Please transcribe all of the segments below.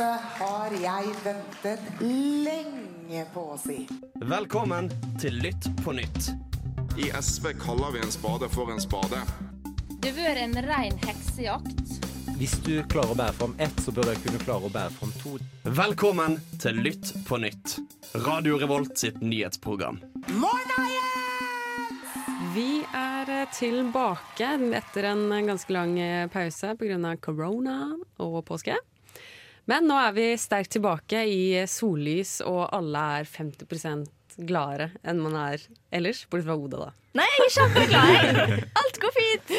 har jeg ventet lenge på å si. Velkommen til Lytt på nytt. I SV kaller vi en spade for en spade. Det har vært en rein heksejakt. Hvis du klarer å bære fram ett, så bør jeg kunne klare å bære fram to. Velkommen til Lytt på nytt. Radio Revolt sitt nyhetsprogram. Morna igjen! Vi er eh, tilbake etter en ganske lang eh, pause pga. korona og påske. Men nå er vi sterkt tilbake i sollys, og alle er 50% gladere enn man er ellers. Bortsett fra Oda, da. Nei, jeg er kjempeglad. Alt går fint.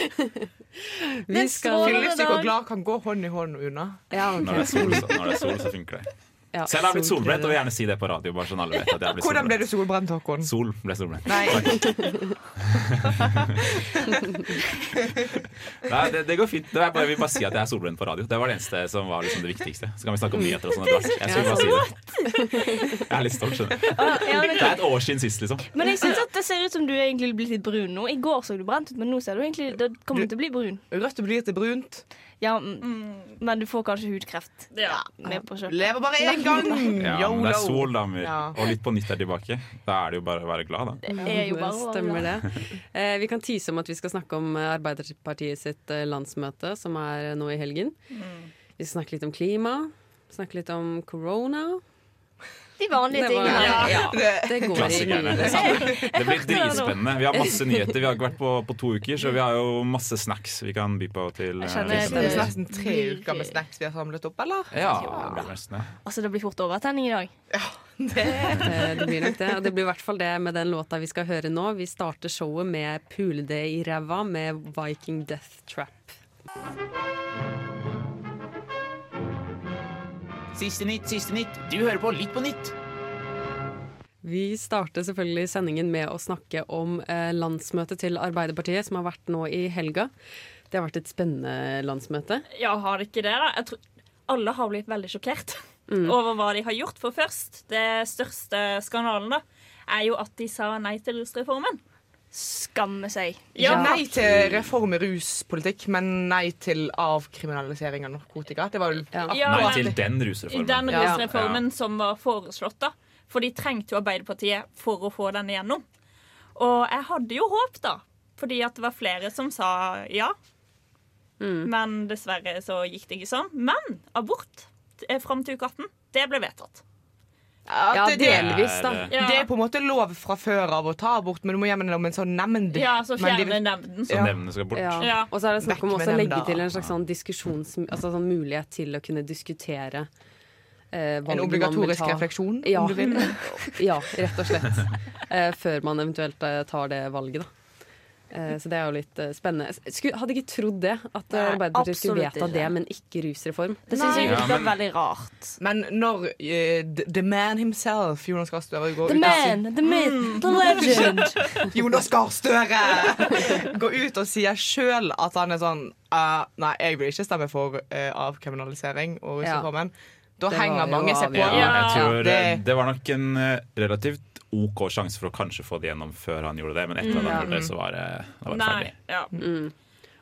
Vi skal Fyllesyk og glad kan gå hånd i hånd unna. ja, okay. Når det, er sol, så, når det er sol, så funker det. Ja, Selv har jeg blitt solbrent, og vil gjerne si det på radio. Bare sånn alle vet at jeg ble Hvordan ble du solbrent. Håkon? Sol ble solbrent. Nei, Nei, det, det går fint. Det bare, jeg vil bare si at jeg er solbrent på radio. Det var det eneste som var liksom det viktigste. Så kan vi snakke om nyheter og sånn etter hvert. Jeg skulle bare si det. Jeg er litt stolt, skjønner du. Det er et år siden sist, liksom. men jeg syns det ser ut som du egentlig blitt litt brun nå. I går så du brent ut, men nå ser du egentlig det kommer til å bli brun. rødt blir til brunt. Ja, mm, Men du får kanskje hudkreft. Ja, med på kjøpet. Lever bare én gang! Ja, men det er sol, da. Ja. Og Litt på nytt er tilbake. Da er det jo bare å være glad, da. Det er jo bare å Stemmer det. Eh, vi kan tyse om at vi skal snakke om eh, Arbeiderpartiet sitt eh, landsmøte, som er eh, nå i helgen. Vi skal snakke litt om klima. Snakke litt om corona. De vanlige tingene. ja, ja. Det- Det går Klassikerne. det. Det blir dritspennende. Vi har masse nyheter. Vi har ikke vært på, på to uker, så vi har jo masse snacks vi kan by på til. Jeg eh, kjenner til- Det er det- nesten tre uker med snacks vi har samlet opp, eller? Ja, det blir nesten det. Altså, det blir fort overtenning i dag. Eh, Det blir nok det. Og det blir i hvert fall det med den låta vi skal høre nå. Vi starter showet med 'Pule det i ræva' med Viking Death Trap. Siste nytt, siste nytt. Du hører på Litt på nytt. Vi starter selvfølgelig sendingen med å snakke om eh, landsmøtet til Arbeiderpartiet, som har vært nå i helga. Det har vært et spennende landsmøte. Ja, har det ikke det, da? Jeg tror alle har blitt veldig sjokkert over hva de har gjort. For først, det største skandalen, da, er jo at de sa nei til rusreformen. Skamme seg. Ikke nei til reform i ruspolitikk, men nei til avkriminalisering av narkotika. Det var vel Ja. Ja, Nei til den rusreformen. den Ja. rusreformen som var foreslått, da. For de trengte jo Arbeiderpartiet for å få den igjennom. Og jeg hadde jo håp, da. Fordi at det var flere som sa ja. Men dessverre så gikk det ikke sånn. Men abort eh, fram til uke 18, det ble vedtatt. Ja, det, det, delvis, da. Ja, det er på en måte lov fra før av å ta abort, men du må gjennom en sånn nemnd. ja så Men de fjerne vil- nevnden. Så Ja. nevnene skal bort. Ja. Ja. Og så er det snakk om å legge til en slags sånn diskusjons... Altså sånn mulighet til å kunne diskutere eh, En obligatorisk refleksjon, Ja. om du vil. Ja, rett og slett. Eh, før man eventuelt eh, tar det valget, da. Eh, så det er jo litt eh, spennende. Skulle, hadde ikke trodd det, at eh, Nei, Arbeiderpartiet skulle vedta det, men ikke rusreform. Det syns jeg Ja, virker men- veldig rart. Men når uh, the, the man himself, Jonas Gahr Støre, går The ut man, the myth, the legend. Jonas Gahr Støre går ut og sier sjøl at han er sånn uh, Nei, jeg vil ikke stemme for uh, avkriminalisering og rusreformen. Da Det henger mange seg på. Ja, Ja. jeg tror Det- det var nok en relativt OK sjanse for å kanskje få det gjennom før han gjorde det, men etter at han gjorde det, så var det, da var det Nei. ferdig. Ja.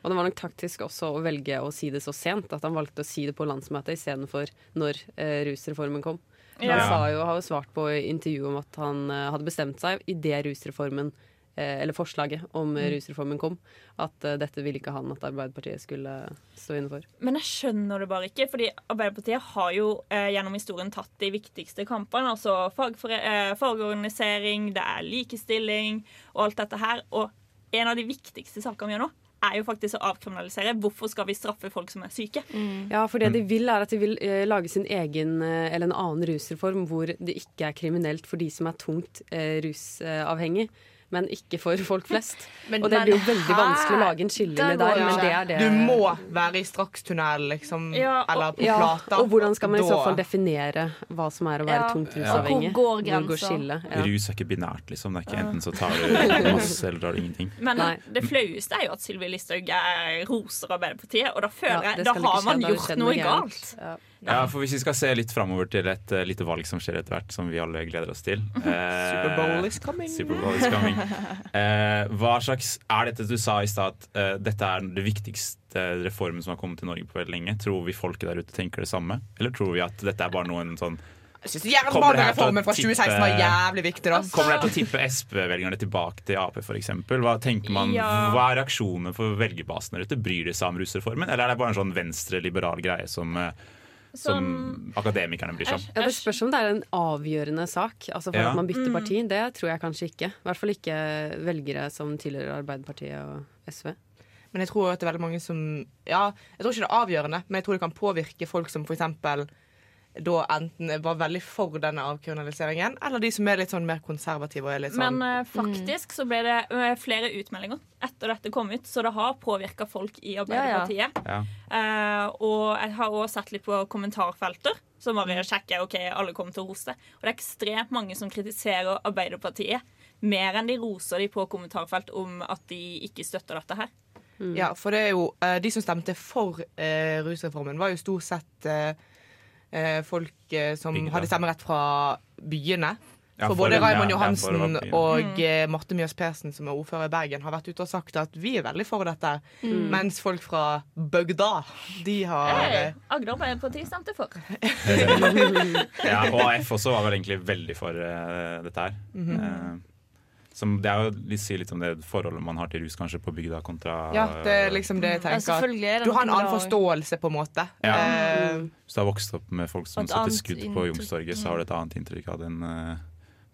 Og det var nok taktisk også å velge å si det så sent, at han valgte å si det på landsmøtet istedenfor når eh, rusreformen kom. Ja. Han sa jo, har jo svart på intervjuet om at han eh, hadde bestemt seg idet rusreformen eh, eller forslaget om eh, rusreformen kom, at eh, dette ville ikke han at Arbeiderpartiet skulle stå inne for. Men jeg skjønner det bare ikke, fordi Arbeiderpartiet har jo eh, gjennom historien tatt de viktigste kampene. Altså fagfore eh, fagorganisering, det er likestilling og alt dette her. Og en av de viktigste sakene vi gjør nå, er jo faktisk å avkriminalisere. Hvorfor skal vi straffe folk som er syke? Ja, for det de vil er at de vil eh, lage sin egen eh, eller en annen rusreform hvor det ikke er kriminelt for de som er tungt eh, rusavhengig. Men ikke for folk flest. Men- og det blir jo veldig her- vanskelig å lage en skillelinje der, men det er det Du må være i strakstunnel, liksom. eller på ja, plata. Og hvordan skal man i så fall definere hva som er å være Ja. tungt rusavhengig? Ja. hvor går går grensa? Ja. Rus er ikke binært, liksom. Det er ikke enten så tar du masse eller tar du ingenting. Men Nei. det flaueste er jo at Sylvi Listhaug er- roser Arbeiderpartiet, og da føler jeg Da har man gjort noe gærent. galt. Ja. For Hvis vi skal se litt framover til et uh, lite valg som skjer etter hvert, som vi alle gleder oss til uh, Superbowl is coming. Superbowl is coming. Uh, hva slags Er dette du sa i stad at eh, dette er det viktigste reformen som har kommet til Norge på veldig lenge? Tror vi folket der ute tenker det samme, eller tror vi at dette er bare noen sånn Jeg syns Kommer det her til å jernbanereformen fra 2016 var tippe- jævlig viktig, da. Kommer det til å tippe SP-velgerne tilbake til Ap, f.eks.? Hva tenker man, Ja. hva er reaksjonene for velgerbasen der ute? Bryr de seg om rusreformen, eller er det bare en sånn venstre-liberal greie som, eh, som akademikerne bryr seg om? Ja, Det spørs om det er en avgjørende sak altså for Ja. at man bytter Mm. parti. Det tror jeg kanskje ikke. I hvert fall ikke velgere som tilhører Arbeiderpartiet og SV. Men jeg tror at det er veldig mange som Ja, jeg tror ikke det er avgjørende, men jeg tror det kan påvirke folk som for eksempel da enten var veldig for denne avkriminaliseringen, eller de som er litt sånn mer konservative og er litt sånn Men eh, faktisk så ble det eh, flere utmeldinger etter dette kom ut, så det har påvirka folk i Arbeiderpartiet. Ja. Eh, og jeg har også sett litt på kommentarfelter, som bare sjekker ok, alle kommer til å rose. Og det er ekstremt mange som kritiserer Arbeiderpartiet mer enn de roser de på kommentarfelt om at de ikke støtter dette her. Ja, for det er jo eh, De som stemte for eh, rusreformen, var jo stort sett eh, eh, folk eh, som hadde stemmerett fra byene. Ja, For både Raymond Johansen og eh, Marte Mjøs Persen, som er ordfører i Bergen, har vært ute og sagt at vi er veldig for dette. Mens folk fra bygda, de har Hey, eh, Agder Arbeiderparti stemte for. Ja, og AF også var vel egentlig veldig for uh, dette her. Eh, som, det er jo vi sier litt om det forholdet man har til rus kanskje på bygda kontra Ja, det er liksom det jeg tenker. Ja, er det du har en annen forståelse, på en måte. Ja. Uh, Hvis du har vokst opp med folk som Et setter skudd på. Youngstorget, så har du et annet inntrykk av den uh,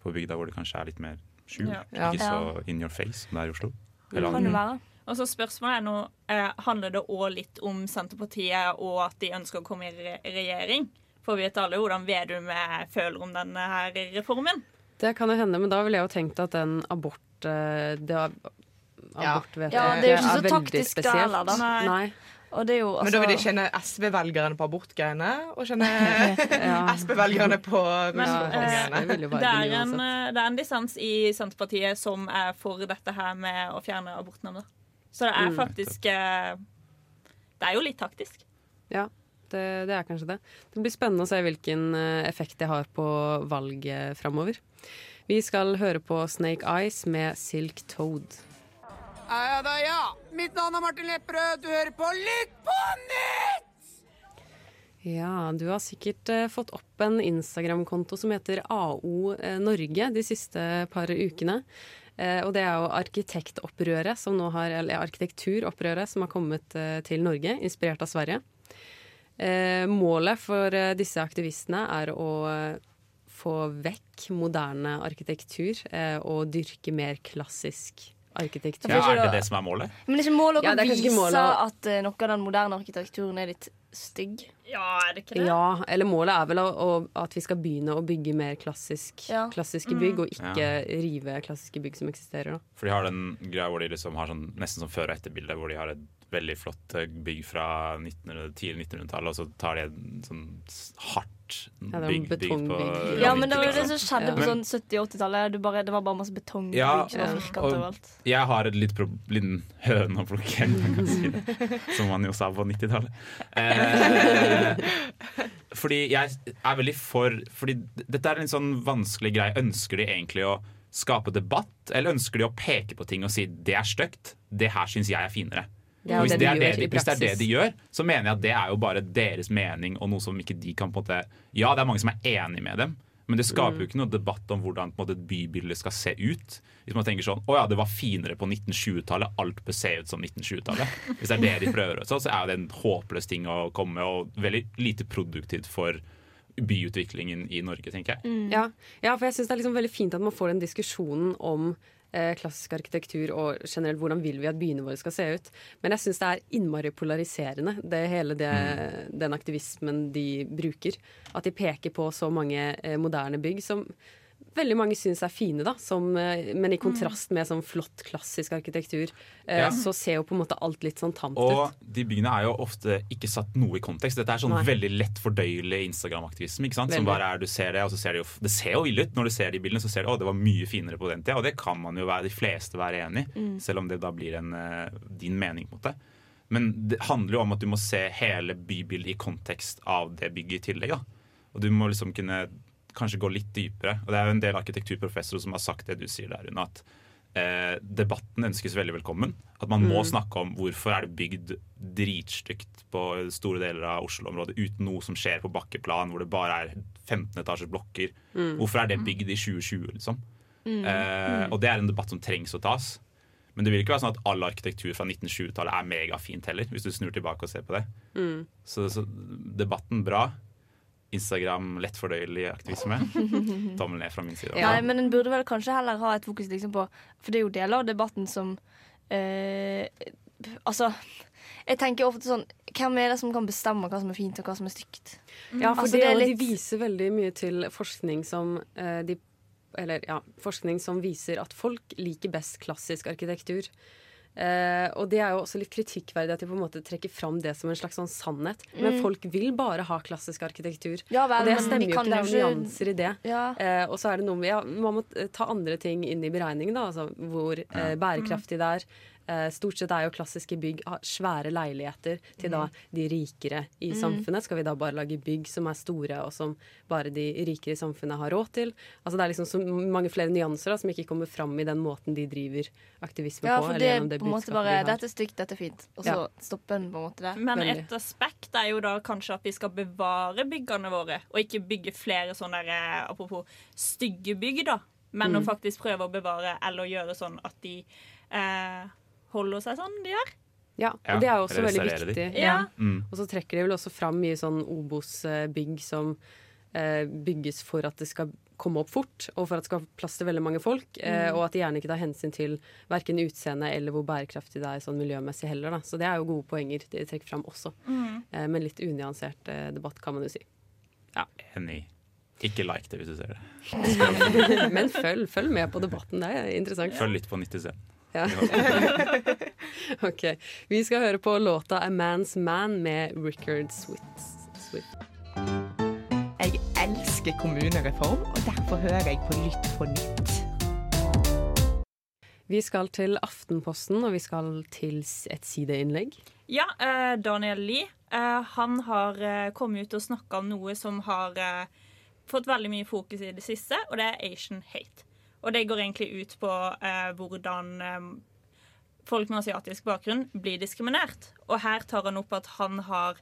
på bygda, hvor det kanskje er litt mer skjult. Ja. Ja. Ikke så in your face som det er i Oslo. Eller Kan det være. Og så spørsmålet er nå eh, Handler det òg litt om Senterpartiet og at de ønsker å komme i re regjering? For vi vet alle hvordan Vedum eh, føler om denne her reformen. Det kan jo hende, men da ville jeg jo tenkt at den abort eh, det ab- Ja. abortvedtaket Ja, det er jo ikke så taktisk det spesielt. heller, da. Nei. Nei. Og det er jo Men da vil de altså kjenne SV-velgerne på abortgreiene, og kjenne Ja. SV-velgerne på Men, rusreformgreiene. være Det det er, en, uansett. eh, det er en dissens i Senterpartiet som er for dette her med å fjerne abortnemnder. Så det er Mm. faktisk mm. Det er jo litt taktisk. Ja, det, det er kanskje det. Det blir spennende å se hvilken eh, effekt det har på valget framover. Vi skal høre på Snake Eyes med Silk Toad. Ja da, ja. Mitt navn er Martin Lepperød. Du hører på Lytt på nytt! Ja, du har sikkert eh, fått opp en Instagram-konto som heter AO eh, Norge de siste par ukene. Eh, og det er jo arkitektopprøret som nå har, eller arkitekturopprøret som har kommet eh, til Norge, inspirert av Sverige. Eh, målet for eh, disse aktivistene er å eh, få vekk moderne arkitektur eh, og dyrke mer klassisk arkitektur. Ja, er det det som er målet? Men det er ikke målet Ja, er vise målet å- at eh, noe av den moderne arkitekturen er litt stygg? Ja, er det ikke det? Ja, eller målet er vel å, å, at vi skal begynne å bygge mer klassisk, Ja. klassiske bygg, og ikke Ja. rive klassiske bygg som eksisterer. Da. For de har den greia hvor de liksom har sånn, nesten som før- og etterbilde, hvor de har et veldig flott eh, bygg fra 1900, tidlig 1900-tallet, og så tar de et sånn hardt Ja, det er bygg, på betongbygg. Ja, men det var det som skjedde Ja. på sånn 70-80-tallet. Det var bare masse betongbygg Ja, som var ja. Og- overalt. Jeg har et litt liten høne å plukke, si. Som man jo sa på 90-tallet. Eh, fordi jeg er veldig for Fordi dette er en sånn vanskelig greie. Ønsker de egentlig å skape debatt, eller ønsker de å peke på ting og si 'det er stygt', 'det her syns jeg er finere'? Det Og hvis, det det de er det, de, hvis det er det de gjør, så mener jeg at det er jo bare deres mening, og noe som ikke de kan på en måte Ja, det er mange som er enig med dem, men det skaper Mm. jo ikke noe debatt om hvordan måte, et bybilde skal se ut. Hvis man tenker sånn Å ja, det var finere på 1920-tallet, alt bør se ut som 1920-tallet. Hvis det er det de prøver, så, så er det en håpløs ting å komme med, og veldig lite produktivt for byutviklingen i Norge, tenker jeg. Mm. Ja, ja, for jeg syns det er liksom veldig fint at man får den diskusjonen om klassisk arkitektur og generelt hvordan vil vi at byene våre skal se ut. Men jeg syns det er innmari polariserende, det hele det, den aktivismen de bruker. At de peker på så mange eh, moderne bygg som veldig mange syns er fine, da. Som, eh, men i kontrast med sånn flott, klassisk arkitektur, eh, Ja. så ser jo på en måte alt litt sånn tamt Og ut. de byggene er jo ofte ikke satt noe i kontekst. Dette er sånn Nei. veldig lett fordøyelig Instagram-aktivisme. ikke sant? Som bare er, du ser Det og så ser det jo Det ser jo ille ut når du ser de bildene. Så ser du å, det var mye finere på den tida. Og det kan man jo være de fleste være enig i, selv om det da blir en, eh, din mening. på det. Men det handler jo om at du må se hele bybildet i kontekst av det bygget i tillegg. da. Og du må liksom kunne kanskje gå litt dypere. Og det er jo en del arkitekturprofessorer som har sagt det du sier der, Rune, at eh, debatten ønskes veldig velkommen. At man må Mm. snakke om hvorfor er det bygd dritstygt på store deler av Oslo-området uten noe som skjer på bakkeplan, hvor det bare er 15 etasjers blokker. Mm. Hvorfor er det bygd i 2020, liksom? Mm. Eh, Mm. og det er en debatt som trengs å tas. Men det vil ikke være sånn at all arkitektur fra 1920-tallet er megafint heller, hvis du snur tilbake og ser på det. Mm. Så, så debatten bra. Instagram lettfordøyelig aktivisme. Tommel ned fra min side. Nei, men en burde vel kanskje heller ha et fokus liksom på For det er jo deler av debatten som eh, Altså, jeg tenker ofte sånn Hvem er det som kan bestemme hva som er fint, og hva som er stygt? Ja, for Altså, det, er litt- de viser veldig mye til forskning som eh, de Eller ja, forskning som viser at folk liker best klassisk arkitektur. Eh, og det er jo også litt kritikkverdig at de på en måte trekker fram det som en slags sånn sannhet. Men Mm. folk vil bare ha klassisk arkitektur. Ja vel, og det stemmer jo ikke. Det er nyanser i det. Ja. Eh, og så er det noe med ja, Man må ta andre ting inn i beregningen, da. Altså hvor eh, bærekraftig det er. Eh, stort sett er jo klassiske bygg svære leiligheter til da de rikere i Mm. samfunnet. Skal vi da bare lage bygg som er store, og som bare de rikere i samfunnet har råd til? Altså Det er liksom så mange flere nyanser da, som ikke kommer fram i den måten de driver aktivisme Ja, på. for eller det er på en måte bare de. Dette er stygt, dette er fint. Og så Ja. stopper en på en måte der. Men et aspekt er jo da kanskje at vi skal bevare byggene våre, og ikke bygge flere sånne der, eh, apropos stygge bygg, da. Men Mm. å faktisk prøve å bevare eller gjøre sånn at de eh, holder seg sånn de gjør. Ja, og det er også veldig viktig. Ja. Mm. Og så trekker de vel også fram mye sånn Obos-bygg som eh, bygges for at det skal komme opp fort, og for at det skal ha plass til veldig mange folk. Eh, Mm. og at de gjerne ikke tar hensyn til verken utseende eller hvor bærekraftig det er sånn miljømessig heller. Da. Så det er jo gode poenger de trekker fram også. Mm. Eh, men litt unyansert eh, debatt, kan man jo si. Ja. Enig. Ikke like det hvis du ser det. men følg, følg med på debatten, det er interessant. Følg litt på 90 Ja. ok. Vi skal høre på låta 'A Man's Man' med Rickard Swift. Swift. Jeg elsker kommunereform, og derfor hører jeg på Lytt på nytt. Vi skal til Aftenposten, og vi skal til et sideinnlegg. Ja, eh, Daniel Lie eh, han har eh, kommet ut og snakka om noe som har eh, fått veldig mye fokus i det siste, og det er Asian hate. Og det går egentlig ut på eh, hvordan eh, folk med asiatisk bakgrunn blir diskriminert. Og her tar han opp at han har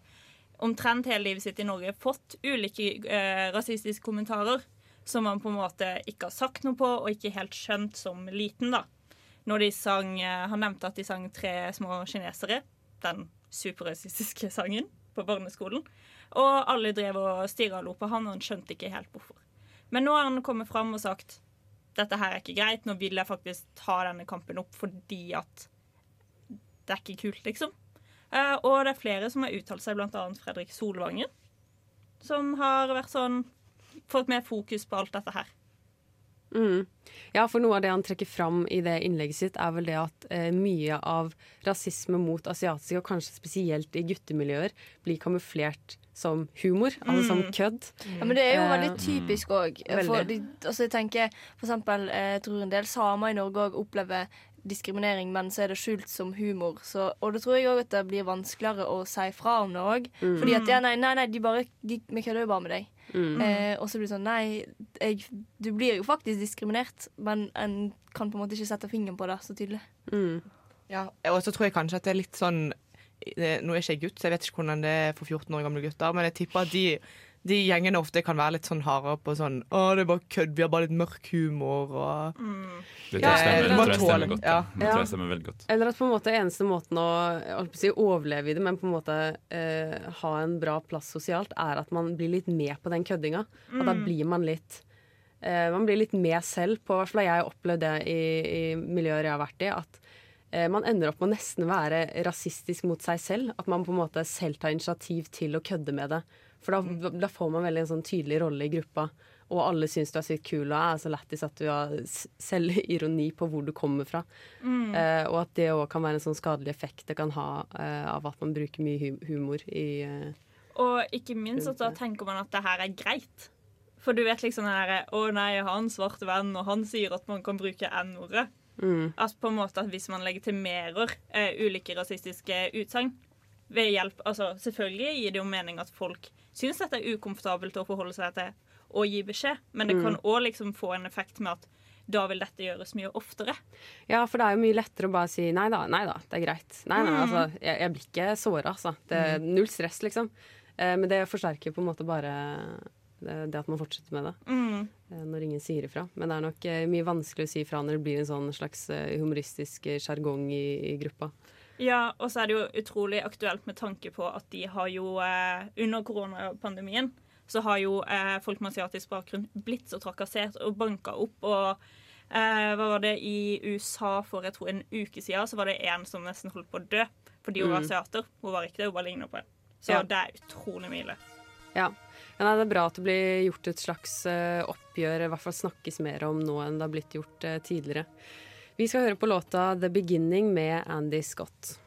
omtrent hele livet sitt i Norge fått ulike eh, rasistiske kommentarer som han på en måte ikke har sagt noe på, og ikke helt skjønt som liten, da. Når de sang eh, Han nevnte at de sang Tre små kinesere, den superrasistiske sangen, på barneskolen. Og alle drev og stirra og lo på han, og han skjønte ikke helt hvorfor. Men nå har han kommet fram og sagt dette her er ikke greit, nå vil jeg faktisk ta denne kampen opp fordi at det er ikke kult, liksom. Uh, og det er flere som har uttalt seg, bl.a. Fredrik Solvangen, som har vært sånn Fått mer fokus på alt dette her. Mm. Ja, for noe av det han trekker fram i det innlegget sitt, er vel det at eh, mye av rasisme mot asiatiske, og kanskje spesielt i guttemiljøer, blir kamuflert som humor, altså som Mm. kødd. Ja, men det er jo veldig Eh, typisk òg. Altså, jeg tenker for eksempel, eh, jeg tror en del samer i Norge òg opplever diskriminering, men så er det skjult som humor. Så, og da tror jeg òg at det blir vanskeligere å si fra om det òg. Mm. Fordi at ja, nei, nei, nei, de bare de, Vi kødder jo bare med deg. Mm. Eh, og så blir det sånn Nei, jeg, du blir jo faktisk diskriminert, men en kan på en måte ikke sette fingeren på det så tydelig. Mm. Ja, og så tror jeg kanskje at det er litt sånn Nå er ikke jeg gutt, så jeg vet ikke hvordan det er for 14 år gamle gutter, men jeg tipper at de, de gjengene ofte kan være litt sånn hardere på sånn Å, det er bare kødd, vi har bare litt mørk humor og Det tror jeg stemmer, det tror jeg stemmer tåle- godt. ja. Ja. Det tror jeg stemmer veldig godt. Eller at på en måte eneste måten å jeg si, overleve i det, men på en måte eh, ha en bra plass sosialt, er at man blir litt med på den køddinga. Og da Mm. blir man litt eh, Man blir litt med selv på I hvert fall har jeg opplevd det i, i miljøer jeg har vært i. At man ender opp med å nesten være rasistisk mot seg selv. At man på en måte selv tar initiativ til å kødde med det. For da, da får man veldig en sånn tydelig rolle i gruppa. Og alle syns du er sykt kul og er så lættis at du har selv selvironi på hvor du kommer fra. Mm. Eh, og at det òg kan være en sånn skadelig effekt det kan ha eh, av at man bruker mye hu humor i eh, Og ikke minst at da tenker man at det her er greit. For du vet liksom den derre Å nei, jeg har en svart venn, og han sier at man kan bruke N-ordet. Mm. At på en måte at hvis man legitimerer eh, ulike rasistiske utsagn ved hjelp altså Selvfølgelig gir det jo mening at folk syns dette er ukomfortabelt å forholde seg til og gi beskjed, men det Mm. kan òg liksom få en effekt med at da vil dette gjøres mye oftere. Ja, for det er jo mye lettere å bare si nei da, nei da, det er greit. Nei, nei, Mm. altså, jeg, jeg blir ikke såra, altså. Det er null stress, liksom. Eh, men det forsterker på en måte bare det, det at man fortsetter med det. Mm. eh, Når ingen sier ifra. Men det er nok eh, mye vanskelig å si ifra når det blir en sånn slags eh, humoristisk eh, sjargong i, i gruppa. Ja, og så er det jo utrolig aktuelt med tanke på at de har jo eh, Under koronapandemien så har jo eh, folk med asiatisk bakgrunn blitt så trakassert og banka opp. Og eh, hva var det i USA for jeg tror en uke siden, så var det en som nesten holdt på å dø fordi hun var Mm. asiater. Hun var ikke det, hun bare ligna på en. Så Ja. det er utrolig mye. Ja. Men nei, det er bra at det blir gjort et slags eh, oppgjør, i hvert fall snakkes mer om nå enn det har blitt gjort eh, tidligere. Vi skal høre på låta 'The Beginning' med Andy Scott.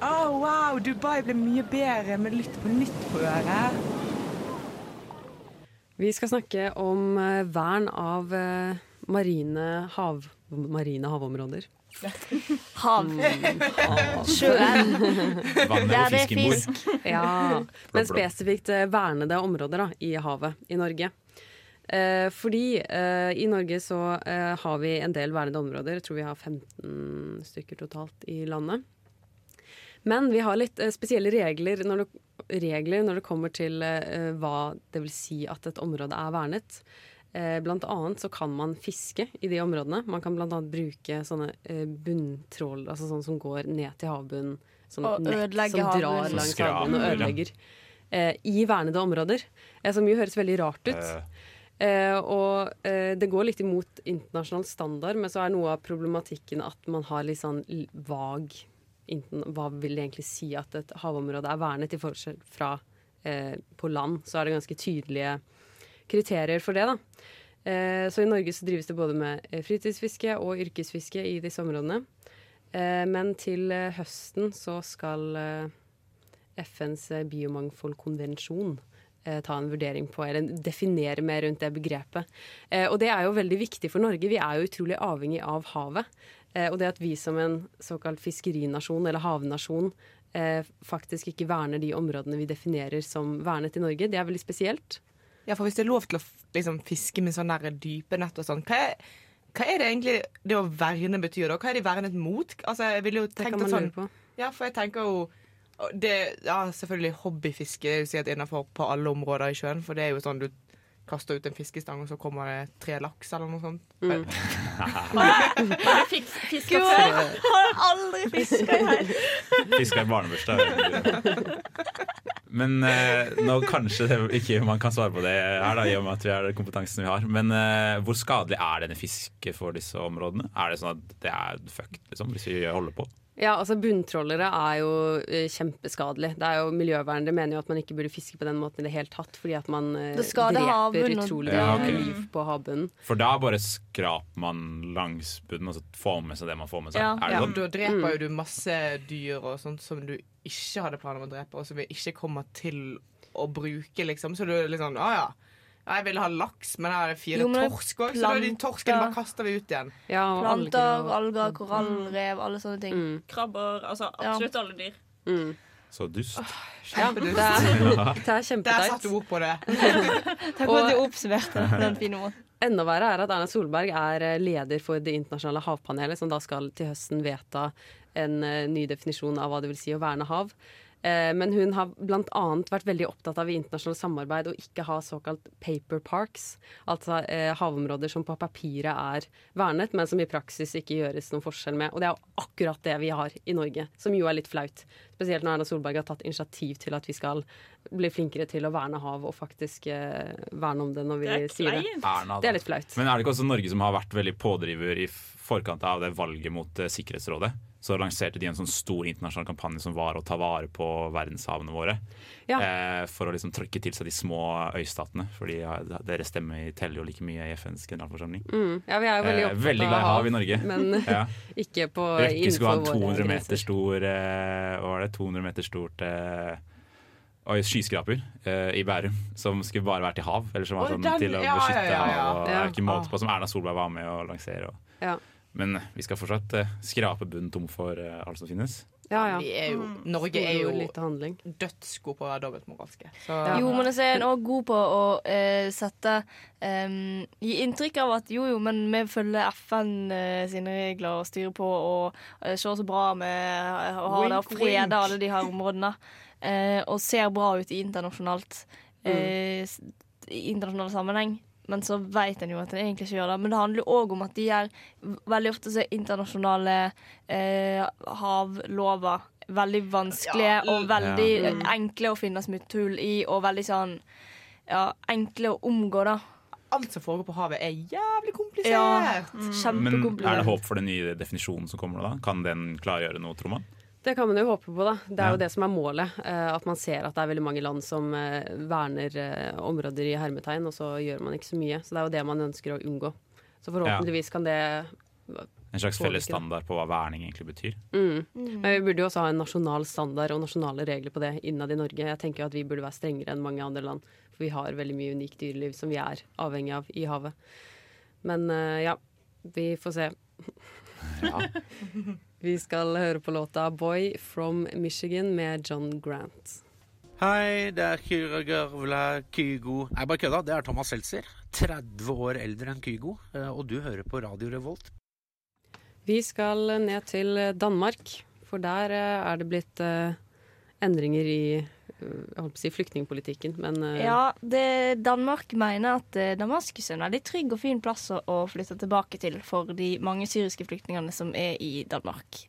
Oh, wow, Dubai ble mye bedre med Lytt på nytt på øret. Vi skal snakke om eh, vern av marine, hav, marine havområder. Hav. Mm. Sjøen. Vannet Der det er fisk. Ja, men spesifikt eh, vernede områder da, i havet i Norge. Eh, fordi eh, i Norge så eh, har vi en del vernede områder. Jeg tror vi har 15 stykker totalt i landet. Men vi har litt eh, spesielle regler når, det, regler når det kommer til eh, hva det vil si at et område er vernet. Eh, blant annet så kan man fiske i de områdene. Man kan blant annet bruke sånne eh, bunntrål, altså sånne som går ned til havbunnen. Sånne Og nett som drar havbunnen. langs havbunnen og ødelegger. Eh, I vernede områder. Som jo høres veldig rart ut. Eh, Eh, og uh, det går litt imot internasjonal standard, men så er noe av problematikken at man har litt sånn vag Hva vil det egentlig si at et havområde er vernet, i forskjell fra uh, på land? Så er det ganske tydelige kriterier for det, da. Eh, så i Norge så drives det både med eh, fritidsfiske og yrkesfiske i disse områdene. Eh, men til høsten så skal FNs biomangfoldkonvensjon ta en vurdering på, eller definere mer rundt det begrepet. Og det er jo veldig viktig for Norge. Vi er jo utrolig avhengig av havet. Og det at vi som en såkalt fiskerinasjon eller havnasjon faktisk ikke verner de områdene vi definerer som vernet i Norge, det er veldig spesielt. Ja, for hvis det er lov til å liksom, fiske med sånn dype nett og sånn, hva hva er det egentlig det å verne betyr da? Hva er de vernet mot? Altså, jeg ville jo Det tenkt kan man at sånn. Ja, for jeg tenker jo det, Ja, selvfølgelig hobbyfiske er jo sikkert innenfor på alle områder i sjøen, for det er jo sånn du kaster ut en fiskestang, og så kommer det tre laks eller noe sånt. Mm. Har du fiska Gud, før? jeg har aldri fiska her. Fiska i barnebursdag. Men eh, nå kanskje det ikke man kan svare på det her, da, i og med at vi har den kompetansen vi har. Men eh, hvor skadelig er denne fiske for disse områdene? Er det sånn at det er fucked, liksom, hvis vi holder på? Ja, altså Bunntrålere er jo uh, kjempeskadelig. Det er jo Miljøvernere mener jo at man ikke burde fiske på den måten i det hele tatt, fordi at man uh, dreper utrolig Ja, okay. liv på havbunnen. For da bare skraper man langs bunnen og så får med seg det man får med seg. Ja. Er det Ja, sånn? da dreper Mm. jo du masse dyr og sånt som du ikke hadde planer om å drepe, og som vi ikke kommer til å bruke, liksom. Så du er litt sånn Å ja. Jeg ville ha laks, men her er det fire Jo, men torsk òg, så da de torskene bare kaster vi ut igjen. Ja, og Planter, alger korallrev, alle sånne ting. Mm, Krabber, altså absolutt alle dyr. mm. Så dust. Ja, det er, det er Der satte du ord på det. Takk for at du oppsummerte den fine måten. Enda verre er at Erna Solberg er eh, leder for Det internasjonale havpanelet, som da skal til høsten vedta en eh, ny definisjon av hva det vil si å verne hav. Eh, Men hun har bl.a. vært veldig opptatt av i internasjonalt samarbeid å ikke ha såkalt paper parks. Altså eh, havområder som på papiret er vernet, men som i praksis ikke gjøres noen forskjell med. Og det er jo akkurat det vi har i Norge, som jo er litt flaut. Spesielt når Erna Solberg har tatt initiativ til at vi skal bli flinkere til å verne hav, og faktisk eh, verne om det når vi Det er sier det. Erna, Det er litt flaut. Men er det ikke også Norge som har vært veldig pådriver i forkant av det valget mot Sikkerhetsrådet? Så lanserte de en sånn stor internasjonal kampanje som var å ta vare på verdenshavene våre. Ja. Eh, for å liksom trykke til seg de små øystatene. Fordi deres stemme teller jo like mye i FNs generalforsamling. Mm. Ja, vi er jo veldig Eh, veldig glad i hav i Norge. Men Ja. ikke på Røkke skulle ha en innenfor våre 200 grenser. meter stor eh, Hva var det? 200 meter stort eh, Oi, skyskraper eh, i Bærum som skulle bare være til hav. Eller som var sånn den- til å ja, beskytte ja, ja, hav. Og er ikke måte på Som Erna Solberg var med å lansere. Og, Ja. Men vi skal fortsatt eh, skrape bunnen tom for eh, alt som finnes. Ja, ja. Vi er jo, Mm. Norge er jo og lite handling. dødsgod på å være dobbeltmoralske. Så Jo, men så er en òg god på å eh, sette um, Gi inntrykk av at jo, jo, men vi følger FN eh, sine regler og styrer på og uh, ser så bra vi å har det og frede freder alle de her områdene. eh, og ser bra ut i internasjonalt Mm. s- i internasjonal sammenheng. Men så vet en jo at en egentlig ikke gjør det. Men det handler jo òg om at de gjør veldig ofte så er internasjonale eh, havlover veldig vanskelige Ja, og veldig ja. mm. enkle å finne smutthull i, og veldig sånn ja, enkle å omgå, da. alt som foregår på havet, er jævlig komplisert. Ja, Men er det håp for den nye definisjonen som kommer nå, da? Kan den klargjøre noe, tror man? Det kan man jo håpe på, da. Det er Ja. jo det som er målet. eh, At man ser at det er veldig mange land som eh, verner eh, områder i hermetegn, og så gjør man ikke så mye. Så det er jo det man ønsker å unngå. Så forhåpentligvis kan det En slags felles standard på hva verning egentlig betyr? mm. Mm. Men vi burde jo også ha en nasjonal standard og nasjonale regler på det innad i Norge. Jeg tenker jo at vi burde være strengere enn mange andre land, for vi har veldig mye unikt dyreliv som vi er avhengig av i havet. Men ja, vi får se. vi skal høre på låta 'Boy from Michigan' med John Grant. Hei, det er Kyra Gørvla Kygo. Nei, bare kødda. Det er Thomas Seltzer. 30 år eldre enn Kygo. eh, Og du hører på Radio Revolt. Vi skal ned til Danmark, for der eh, er det blitt eh, endringer i jeg holdt på å si flyktningpolitikken, men uh... Ja, det, Danmark mener at uh, Damaskus er en veldig trygg og fin plass å, flytte tilbake til for de mange syriske flyktningene som er i Danmark.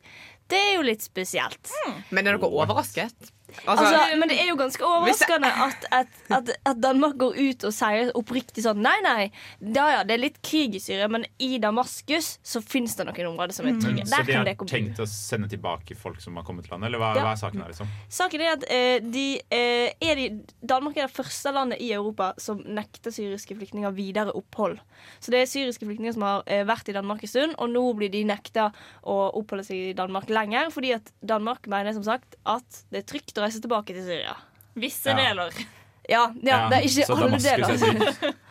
Det er jo litt spesielt. Men er dere overrasket? Altså, men det er jo ganske overraskende at, at, at, at Danmark går ut og sier oppriktig sånn Nei, nei, da ja, det er litt krig i Syria, men i Damaskus så fins det noen områder som er trygge. Mm. Så de har det tenkt å sende tilbake folk som har kommet til landet, eller hva, Ja. hva er saken her, liksom? Saken er at eh, de, eh, er de, Danmark er det første landet i Europa som nekter syriske flyktninger videre opphold. Så det er syriske flyktninger som har eh, vært i Danmark en stund, og nå blir de nekta å oppholde seg i Danmark lenger, fordi at Danmark mener som sagt at det er trygt å reise tilbake til Syria. Visse Ja. deler. Ja, ja, det er ikke så alle Damaskus er trygt.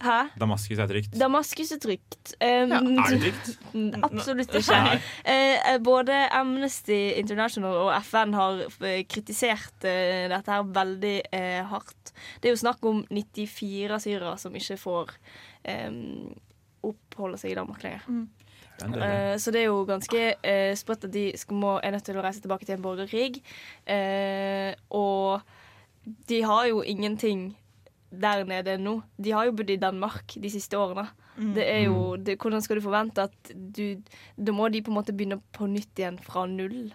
Hæ? Damaskus er trygt. Damaskus er trygt. Um, Er det trygt? Absolutt ikke. Eh, både Amnesty International og FN har eh, kritisert uh, dette her veldig uh, hardt. Det er jo snakk om 94 syrere som ikke får um, oppholde seg i Danmark lenger. Det Eh, så det er jo ganske uh, sprøtt at de skal, må, er nødt til å reise tilbake til en borgerkrig. Uh, og de har jo ingenting der nede nå. De har jo bodd i Danmark de siste årene. Mm. Det er jo, det, hvordan skal du forvente at du Da må de på en måte begynne på nytt igjen fra null.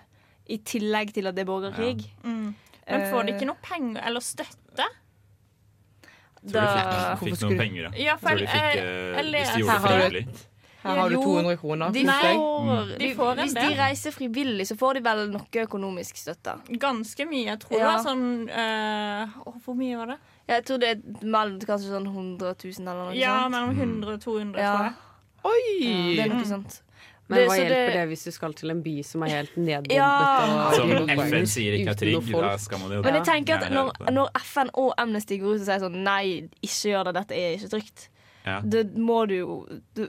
I tillegg til at det er borgerkrig. Mm. Men får de ikke noe penger eller støtte? Tror de fikk, fikk noen penger, da. Ja, for Tror de fikk, jeg- eh, jeg hvis de gjorde det frivillig. Her har du 200 kroner. De får, De de, får en hvis de reiser frivillig, så får de vel noe økonomisk støtte. Ganske mye. Jeg tror Ja. det var sånn øh, Hvor mye var det? Jeg tror det er mellom kanskje sånn 100 000 eller noe Ja, sånt. mellom 100 og 200, Ja. tror jeg. Oi! Det er noe sånt. Men Det- hva hjelper det- det hvis du skal til en by som er helt nedbombet? Ja. Som FN sier ikke er trygg, da skal man jo Men jeg tenker at når, når FN og Amnesty går ut og sier sånn Nei, ikke gjør det, dette er ikke trygt. Ja. Det må du jo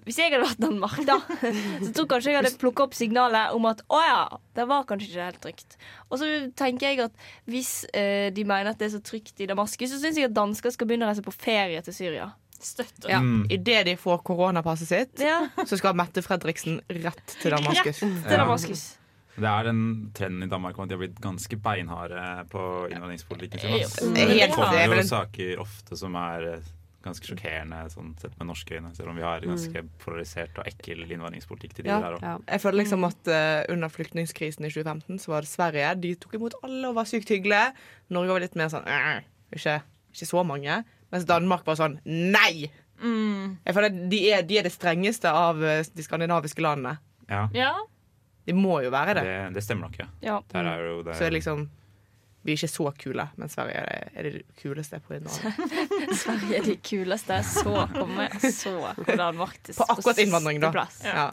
Hvis jeg hadde vært Danmark, da, så tror kanskje jeg hadde plukka opp signalet om at å ja, det var kanskje ikke helt trygt. Og så tenker jeg at hvis eh, de mener at det er så trygt i Damaskus, så syns jeg at dansker skal begynne å reise på ferie til Syria. Støtter. Ja. Mm. Idet de får koronapasset sitt, Ja, så skal Mette Fredriksen rett til Damaskus. Rett til Ja. Damaskus. Det er den trenden i Danmark om at de har blitt ganske beinharde på innvandringspolitikken sin. Det kommer jo saker ofte som er eh, ganske sjokkerende sånn sett med norske øyne, selv om vi har ganske polarisert og ekkel innvandringspolitikk til de Ja. der òg. Ja. Jeg føler liksom at uh, Under flyktningkrisen i 2015 så var det Sverige. De tok imot alle og var sykt hyggelige. Norge var litt mer sånn «Øh, ikke, ikke så mange. Mens Danmark var sånn nei! Mm. Jeg føler De er, de er det strengeste av eh, de skandinaviske landene. Ja, Ja. De må jo være det. det, det stemmer nok, ja. Ja. Der er jo det Så er liksom Vi er ikke så kule, men Sverige er, er det kuleste på innvandring. Sverige er de kuleste. Så kommer så hvor Danmark til På akkurat innvandring, da. Ja.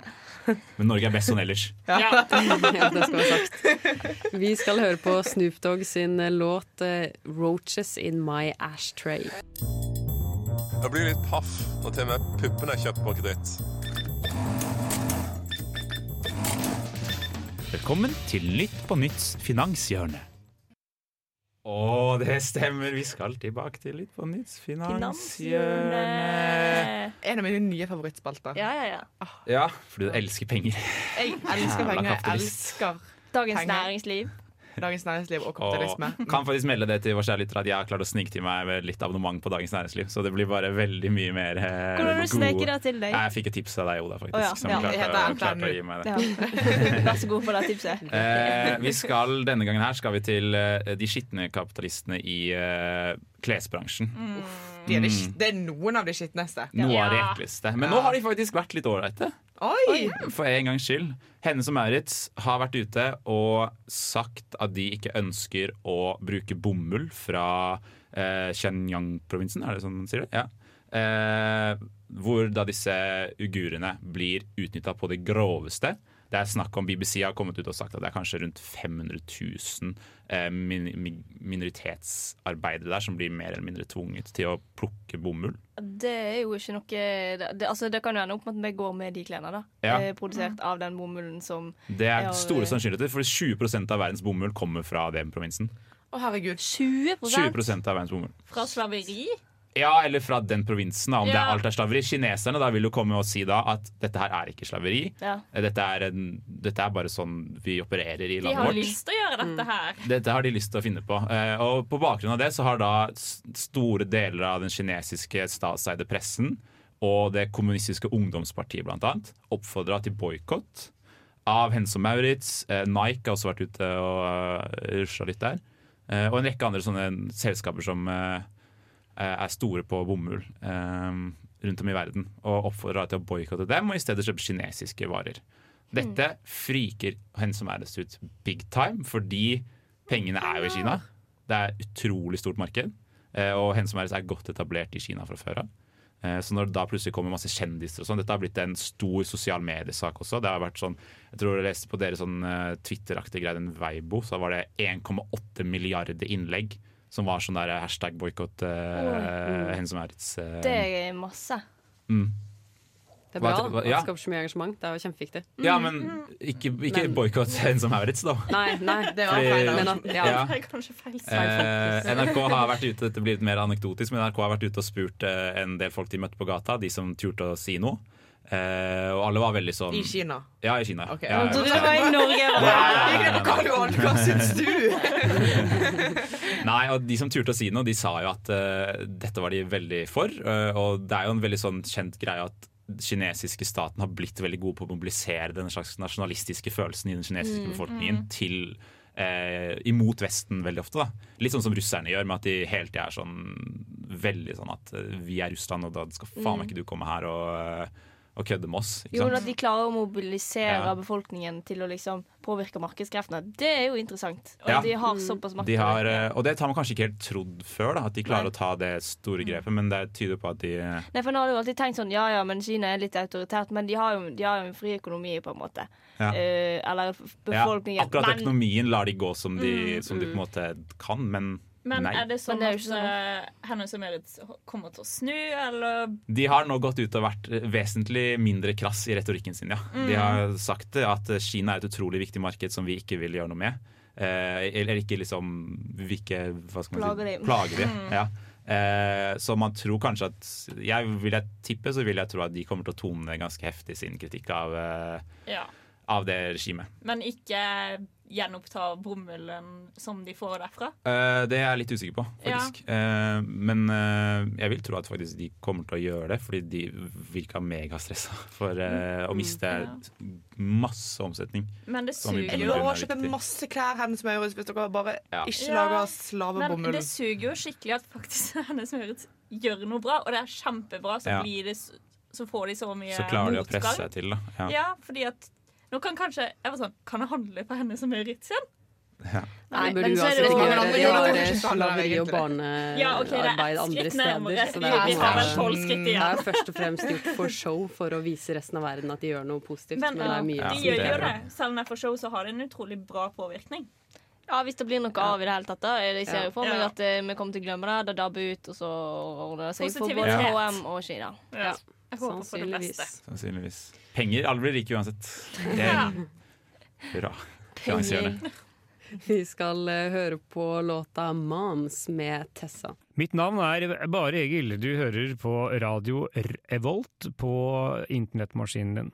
Men Norge er best sånn ellers. Ja. Ja. ja, det skal være sagt. Vi skal høre på Snoop Dogg sin eh, låt eh, 'Roaches In My Ashtray'. Jeg blir litt paff når til og med puppene er kjøpt på kreditt. Velkommen til Nytt på Nytts finanshjørne. Å, det stemmer. Vi skal tilbake til litt på Nytts finanshjørne. En av mine nye favorittspalter. Ja, ja, ja. Ja, fordi du elsker penger. Jeg elsker penger. Jeg elsker Dagens penger. næringsliv. Dagens Næringsliv og Og kapitalisme. kan faktisk melde det til vår kjære lytter at jeg har klart å snike til meg med litt abonnement på Dagens Næringsliv. Så det blir bare veldig mye mer eh, Hvordan du sneket det til deg? Jeg fikk et tips av deg, Oda, faktisk. Oh, ja, Som ja. klarte, klarte å gi meg det. Ja. Vær så god for det tipset. Eh, vi skal, Denne gangen her skal vi til eh, de skitne kapitalistene i eh, klesbransjen. De er de, Mm. det er noen av de skitneste. Noe av de ekleste. Men nå har de faktisk vært litt ålreite. Oi! For en gangs skyld. Hennes og Maurits har vært ute og sagt at de ikke ønsker å bruke bomull fra eh, Shenyang-provinsen, er det sånn man sier det? Ja. Eh, hvor da disse ugurene blir utnytta på det groveste. Det er snakk om BBC har kommet ut og sagt at det er kanskje rundt 500 000 eh, min mi- minoritetsarbeidere der som blir mer eller mindre tvunget til å plukke bomull. Det er jo ikke noe Det, det, altså, det kan jo ende opp med at vi går med de klærne. da Ja. eh, Produsert av den bomullen som Det er er store sannsynligheter, for 20% av verdens bomull kommer fra den provinsen. Å, herregud. 20 20 av verdens bomull. Fra slaveri? Ja, eller fra den provinsen, da, om det Ja. er alt er slaveri. Kineserne da vil jo komme og si da at dette her er ikke slaveri. Ja. Dette, er en, dette er bare sånn vi opererer i landet vårt. De har vårt. lyst til å gjøre Mm. dette her. Dette har de lyst til å finne på. Eh, og på bakgrunn av det så har da store deler av den kinesiske statseide pressen og det kommunistiske ungdomspartiet annet oppfordra til boikott av Hense og Maurits. Eh, Nike har også vært ute og rusla litt der. Eh, og en rekke andre sånne selskaper som eh, er store på bomull eh, rundt om i verden. Og oppfordra til å boikotte dem og i stedet kjøpe kinesiske varer. Dette friker Hennes som Maurits ut big time, fordi pengene er jo i Kina. Det er et utrolig stort marked. eh, Og Hennes som Maurits er godt etablert i Kina fra før av. Eh, Så når det da plutselig kommer masse kjendiser og sånn Dette har blitt en stor sosial mediesak også. Det har vært sånn Jeg tror jeg leste på deres sånn eh, Twitter-aktige greie, den Weibo, så var det 1,8 milliarder innlegg som var sånn der hashtag boikott uh, og Maurits. Uh, Det er masse. mm. Det er bra Hva- hva- ja. det skaper så mye engasjement. Det er jo kjempeviktig. Ja, men ikke, ikke Men- boikott Hennes og Maurits, da. Nei, nei. Det var feil. Men ja. Ja. Kanskje feil Eh, NRK har vært ute Dette blir litt mer anekdotisk, men NRK har vært ute og spurt eh, en del folk de møtte på gata, de som turte å si noe. Eh, og alle var veldig sånn I Kina. Ja, i Kina. Okay. Ja, Jeg ja. det var i Norge. Nei, Karl Johan? Hva syns du? Nei, og de som turte å si noe, de sa jo at uh, dette var de veldig for. Uh, og det er jo en veldig sånn kjent greie at kinesiske staten har blitt veldig gode på å mobilisere den slags nasjonalistiske følelsen i den kinesiske befolkningen til eh, imot Vesten veldig ofte. da. Litt sånn som russerne gjør, med at de hele tida er sånn veldig sånn at vi er Russland, og da skal faen meg ikke du komme her og, og kødde med oss. Jo, sant? at de klarer å mobilisere Ja. befolkningen til å liksom påvirke markedskreftene. Det er jo interessant. Og Ja. de har såpass makt. De har, eh, og det har man kanskje ikke helt trodd før, da, at de klarer Nei. å ta det store grepet, men det tyder på at de Nei, for nå har du alltid tenkt sånn Ja, ja, men Kina er litt autoritært, men de har jo, de har jo en fri økonomi, på en måte. Ja. Uh, eller befolkningen. ja. Akkurat men, økonomien lar de gå som de, Mm, som de på en måte kan, men, Men nei. er det sånn det er at uh, Hennes og Merits kommer til å snu, eller De har nå gått ut og vært vesentlig mindre krass i retorikken sin, ja. Mm. De har sagt at Kina er et utrolig viktig marked som vi ikke vil gjøre noe med. Eh, eller ikke liksom vi ikke, hva skal man Plager si, de. plager de. Mm. Ja. Eh, så man tror kanskje at jeg Vil jeg tippe, så vil jeg tro at de kommer til å tone ganske heftig sin kritikk av, eh, Ja. av det regimet. Men ikke gjenoppta bomullen som de får derfra? Uh, det er jeg litt usikker på, faktisk. Eh, men uh, jeg vil tro at faktisk de kommer til å gjøre det, fordi de virka megastressa for eh, å miste masse omsetning. Men det suger jo. å kjøpe masse klær Hennes Maurits hvis dere bare Ja. ikke Ja, lager Men det suger jo skikkelig at faktisk Hennes Maurits gjør noe bra, og det er kjempebra, så, Ja. blir det, så får de så mye motgang. Så klarer de å presse seg til, da. Ja. Ja, fordi at nå kan kanskje Jeg var sånn Kan jeg handle på Hennes og Maurits igjen? Nei, men så er uansett det ikke gjøre det. Har det kanskje sånn, slaveri og. Ja, er barnearbeid andre steder. Så det er, sånn- det er først og fremst gjort for show for å vise resten av verden at de gjør noe positivt. Men, Men, det er mye Ja, de som gjør det er jo det. Selv om jeg får show, så har det en utrolig bra påvirkning. Ja, Hvis det blir noe av i det hele tatt. da Jeg ser Ja. jo for meg at eh, vi kommer til å glemme det. Det dabber ut, og så ordner det seg for både HM og Kina. Ja. Jeg håper på det beste. Sannsynligvis. Sannsynligvis. Penger. Alle blir rike uansett. Det Ja. Hurra. Penger. Vi skal eh, høre på låta 'Moms' med Tessa. Mitt navn er Bare Egil. Du hører på radio Revolt på internettmaskinen din.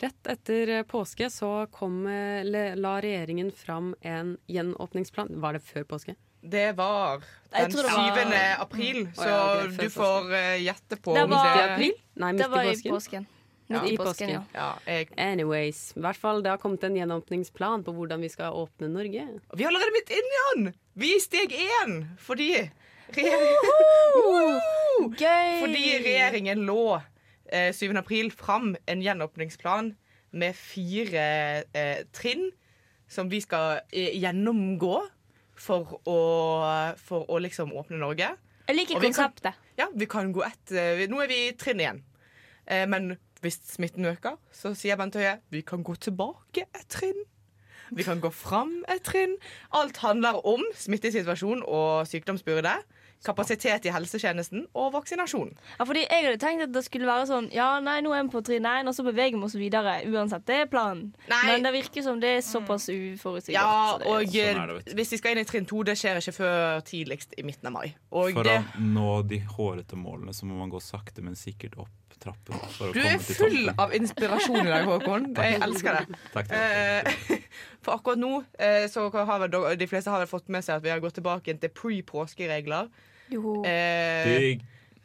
Rett etter eh, påske så kom, eh, la regjeringen fram en gjenåpningsplan. Var det før påske? Det var den 7. det var- april, Mm. så ja, okay, du får uh, gjette på Det om var- det april? Nei, midt Det var i påsken. påsken. Ja. I påsken, ja. Ja, jeg, Anyways, i hvert fall det har kommet en gjenåpningsplan på hvordan vi skal åpne Norge. vi er allerede midt inni den! Vi er i steg én fordi Gøy! fordi regjeringen lå eh, 7. april fram en gjenåpningsplan med fire eh, trinn som vi skal eh, gjennomgå for å, for å liksom åpne Norge. Jeg liker Og vi kan- konseptet. Ja, vi kan gå ett eh, Nå er vi i trinn igjen. Eh, men hvis smitten øker, så sier Bent Høie vi kan gå tilbake et trinn. Vi kan gå fram et trinn. Alt handler om smittesituasjon og sykdomsbyrde. Kapasitet i helsetjenesten og vaksinasjon. Ja, fordi Jeg hadde tenkt at det skulle være sånn Ja, nei, nå er vi på trinn 1, og så beveger vi oss videre. Uansett, det er planen. Men det virker som det er såpass uforutsigbart. Ja, så og Sånn er det, eh, hvis vi skal inn i trinn to, det skjer ikke før tidligst i midten av mai. Og For det, å nå de hårete målene så må man gå sakte, men sikkert opp trappen. Du er full av inspirasjon i dag, Håkon. Jeg elsker det. Takk, takk. Eh, For akkurat nå eh, så har vel de- de fleste har vel fått med seg at vi har gått tilbake til pre-påskeregler. Eh,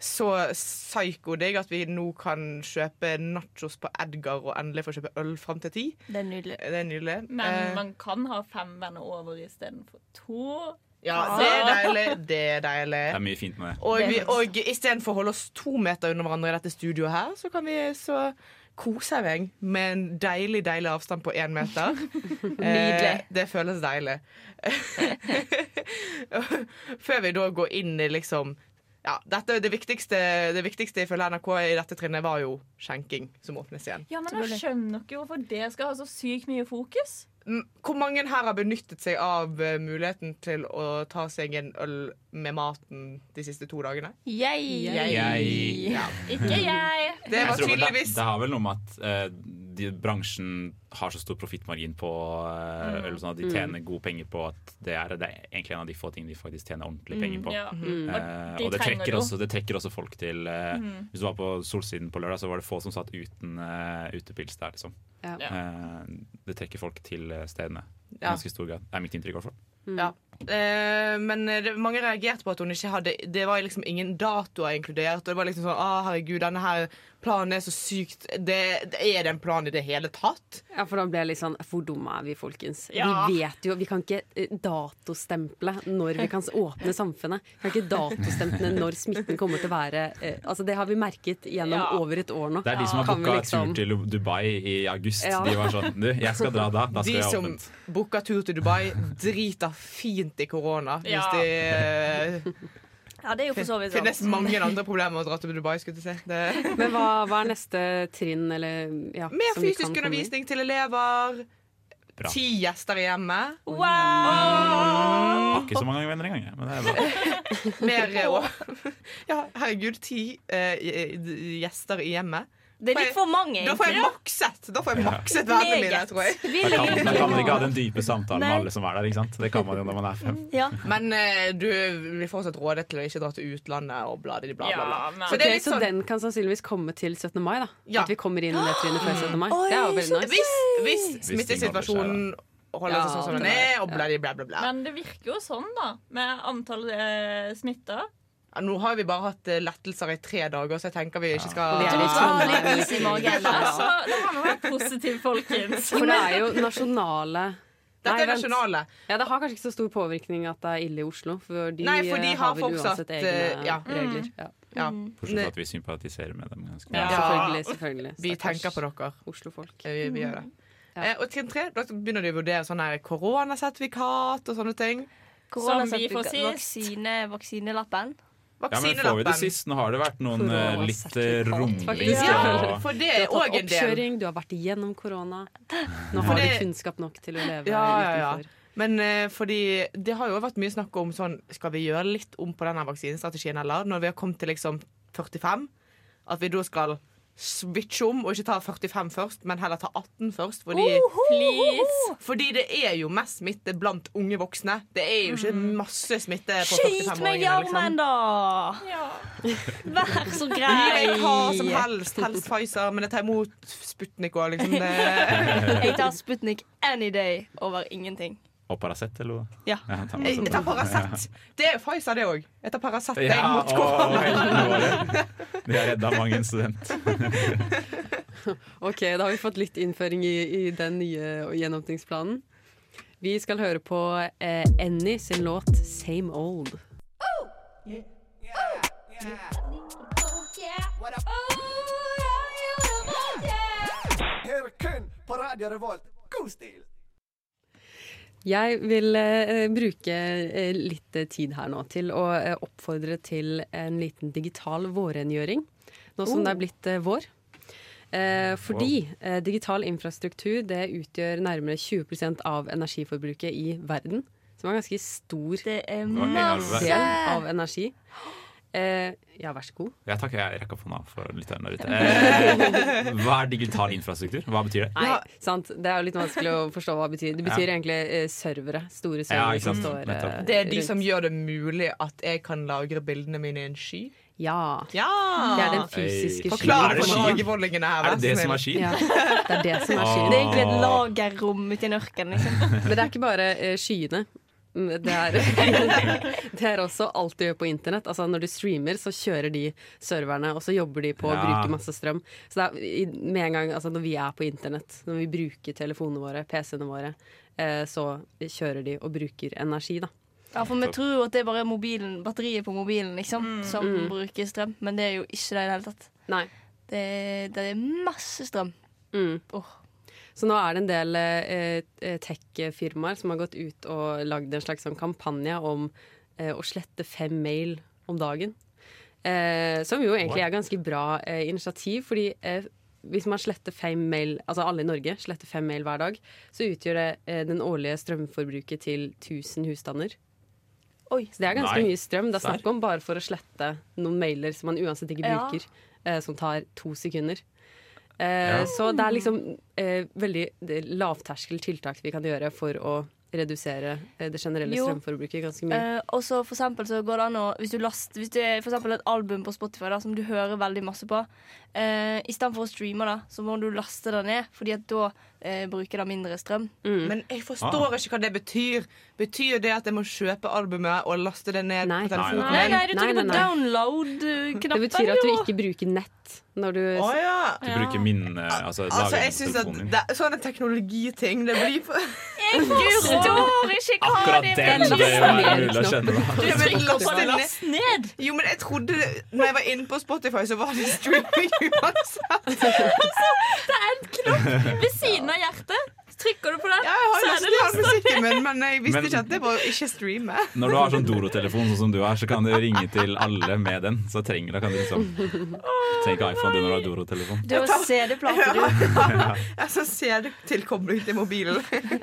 så psyko-digg at vi nå kan kjøpe nachos på Edgar og endelig få kjøpe øl fram til ti. Det er nydelig. Det er nydelig. Men Eh, man kan ha fem venner over istedenfor to. ja, det er deilig. Det er deilig. Det er mye fint med det. Og, vi, og istedenfor å holde oss to meter under hverandre i dette studioet her, så kan vi så kose meg med en deilig, deilig avstand på én meter. Nydelig. Eh, det føles deilig. Før vi da går inn i liksom ja, dette, det, viktigste, det viktigste ifølge NRK i dette trinnet var jo skjenking, som åpnes igjen. Ja, men jeg skjønner ikke hvorfor det skal ha så sykt mye fokus. Mm, Hvor mange her har benyttet seg av eh, muligheten til å ta seg en øl med maten de siste to dagene? Jeg. Jeg. Ja. Ikke jeg. Det var tydeligvis det, det har vel noe med at uh, de, bransjen har så stor profittmargin på eh, øl, sånn at de Mm. tjener gode penger på at det er, det er egentlig en av de få tingene de faktisk tjener ordentlig Mm, penger på. Ja. Mm. Uh, Og de og det trekker, også, det trekker også folk til Mm. Hvis du var på Solsiden på lørdag, så var det få som satt uten uh, utepils der. Liksom. Ja. Eh, det trekker folk til stedene i Ja. ganske stor grad. Det er mitt inntrykk. i hvert fall. Ja. Eh, men det, mange reagerte på at hun ikke hadde Det var liksom ingen datoer inkludert. Og det var liksom sånn Å, herregud, denne her planen er så sykt det, det Er det en plan i det hele tatt? Ja, for da blir jeg litt sånn Hvor dumme er vi, folkens? Ja. Vi vet jo Vi kan ikke eh, datostemple når vi kan åpne samfunnet. Vi kan ikke datostemple når smitten kommer til å være eh, Altså, det har vi merket gjennom Ja. over et år nå. Det er de som har Kan booka liksom- tur til Dubai i august. Ja. De var sånn Du, jeg skal dra da. Da skal De jeg som åpent. booka tur til Dubai, driter fint i korona. Ja. Hvis de eh, Ja, det er jo for så vidt finnes mange andre problemer med å dra til Dubai. skulle du si det, Men hva, hva er neste trinn, eller ja, Mer som vi kan fysisk undervisning til elever. Bra. Ti gjester i hjemmet. Wow ikke så mange venner engang, men det er bra. Mer òg. Ja, herregud, ti eh, gjester i hjemmet. Det er litt for mange, Da får jeg makset Da får jeg makset vennene mine, tror jeg. Da kan, da kan man ikke ha den dype samtalen med alle som er der. ikke sant? Det kan man jo når man er fem. Ja. Men uh, du blir fortsatt rådet til å ikke dra til utlandet og bla, bla, bla. bla. Ja, men- Så det er Ok, litt så sånn den kan sannsynligvis komme til 17. mai, da? Ja. At vi kommer inn det trinnet før 17. mai? Oi, det er jo veldig nice. Hvis, hvis Hvis smittesituasjonen holder Ja, seg sånn som den er, og bla, bla, bla, bla. Men det virker jo sånn, da, med antall eh, smitta. Ja, nå har vi bare hatt eh, lettelser i tre dager, så jeg tenker vi ikke skal Vi er litt sånn- litt is i magen. Altså, det har nå vært positivt, folkens. For det er jo nasjonale Dette Nei, er nasjonale. Ja, Det har kanskje ikke så stor påvirkning at det er ille i Oslo, for de, Nei, for de har, har vel fortsatt, uansett eh, egne ja. regler. Ja. Ja. Bortsett fra at vi sympatiserer med dem. ganske Ja, selvfølgelig. selvfølgelig Vi tenker på dere. Oslo-folk. Eh, Vi, vi gjør det. Ja. Eh, og trinn tre, da begynner de å vurdere sånne koronasertifikat og sånne ting. Som vi får sist. Vaksine, vaksinelappen. Ja, men får vi det sist? Nå har det vært noen Korona, litt rumling. Ja, for det Du er har tatt òg en del. oppkjøring, du har vært igjennom korona. Nå har du kunnskap nok til å leve Ja, ja, ja. utenfor. Men eh, fordi det har jo vært mye snakk om sånn Skal vi gjøre litt om på denne vaksinestrategien, eller? Når vi har kommet til liksom 45, at vi da skal switche om og ikke ta 45 først, men heller ta 18 først. Fordi, Please. fordi det er jo mest smitte blant unge voksne. Det er jo ikke masse smitte på Skyt meg i 45-åringene. armen, da! Vær så Gi meg hva som helst. Helst Pfizer, men jeg tar imot Sputnik òg, liksom. Det. Jeg tar Sputnik any day over ingenting. Og Paracet, eller? Ja. ta Jeg, tar. Paracet. Det er Pfizer, det òg. Jeg tar Paracet Ja, mot korona. det. De har redda mange en student. Ok, da har vi fått litt innføring i, i den nye gjenåpningsplanen. Vi skal høre på eh, Annie sin låt 'Same Old'. Her kun på Radio Revolt. God stil! Jeg vil eh, bruke eh, litt eh, tid her nå til å eh, oppfordre til en liten digital vårrengjøring, nå som Oh. det er blitt eh, vår. Eh, fordi eh, digital infrastruktur det utgjør nærmere 20% av energiforbruket i verden. Som er en ganske stor masse! del av energi. Eh, ja, vær så god. Ja, takk, jeg rekker opp hånda for lytterne der ute. Eh, hva er digital infrastruktur? Hva betyr det? Nei, sant. Det er jo litt vanskelig å forstå hva det betyr. Det betyr Ja. egentlig eh, servere. Store Ja, servere ikke som sant. står Nettopp. eh, Det er de rundt. som gjør det mulig at jeg kan lagre bildene mine i en sky. Ja. Ja. Det er den fysiske skyen. Forklar det for sky? her. Er det det som er skyen? Ja, det er det som er skyen. Det er egentlig et lagerrom ute i ørkenen. Liksom. Men det er ikke bare eh, skyene. Mm, Det er, det er også alt du gjør på internett. Altså Når du streamer, så kjører de serverne, og så jobber de på å Ja. bruke masse strøm. Så det er med en gang, altså når vi er på internett, når vi bruker telefonene våre, PC-ene våre, eh, så kjører de og bruker energi, da. Ja, for Vi tror jo at det er bare mobilen, batteriet på mobilen liksom, som Mm. bruker strøm, men det er jo ikke det i det hele tatt. Nei. Det, det er masse strøm. Mm. Så nå er det en del eh, eh, tech-firmaer som har gått ut og lagd en slags sånn kampanje om eh, å slette fem mail om dagen. Eh, som jo egentlig er ganske bra eh, initiativ, fordi eh, hvis man sletter fem mail, altså alle i Norge sletter fem mail hver dag, så utgjør det eh, den årlige strømforbruket til 1000 husstander. Så det er ganske Nei. mye strøm. Det er snakk om bare for å slette noen mailer som man uansett ikke Ja. bruker, eh, som tar to sekunder. Eh, Ja. Så det er liksom eh, veldig er lavterskel tiltak vi kan gjøre for å redusere eh, det generelle Jo. strømforbruket ganske mye. Eh, og så for eksempel så går det an å Hvis du last, Hvis det er for eksempel et album på Spotify da som du hører veldig masse på, uh, istedenfor å streame da, så må du laste det ned, Fordi at da eh, bruker det mindre strøm. Men jeg forstår ikke hva det betyr. Betyr det at jeg må kjøpe albumet og laste det ned på telefonen? Nei, nei, du Nei, trykker på download-knappen. Det betyr at du ikke bruker nett når du Å ja. Du bruker min altså, Altså, jeg synes at det, Sånne teknologiting, det blir for Jeg forstår ikke hva Akkurat det den, er jo mulig å skjønne. da. Trykker last ned. Jo, men jeg trodde Når jeg var inne på Spotify, så var det streaming uansett. Det er en knopp ved siden av hjertet. Trykker du på den, Ja, jeg har så er å det ned all musikken min, men jeg visste Men- ikke at det var ikke streame. Når du har sånn Doro-telefon sånn som du har, så kan du ringe til alle med den. Så trenger, da kan du liksom Trenger ikke iPhone du når du har Doro-telefon. Du har CD-plate, du. Ja, så ser det tilkobling til mobilen.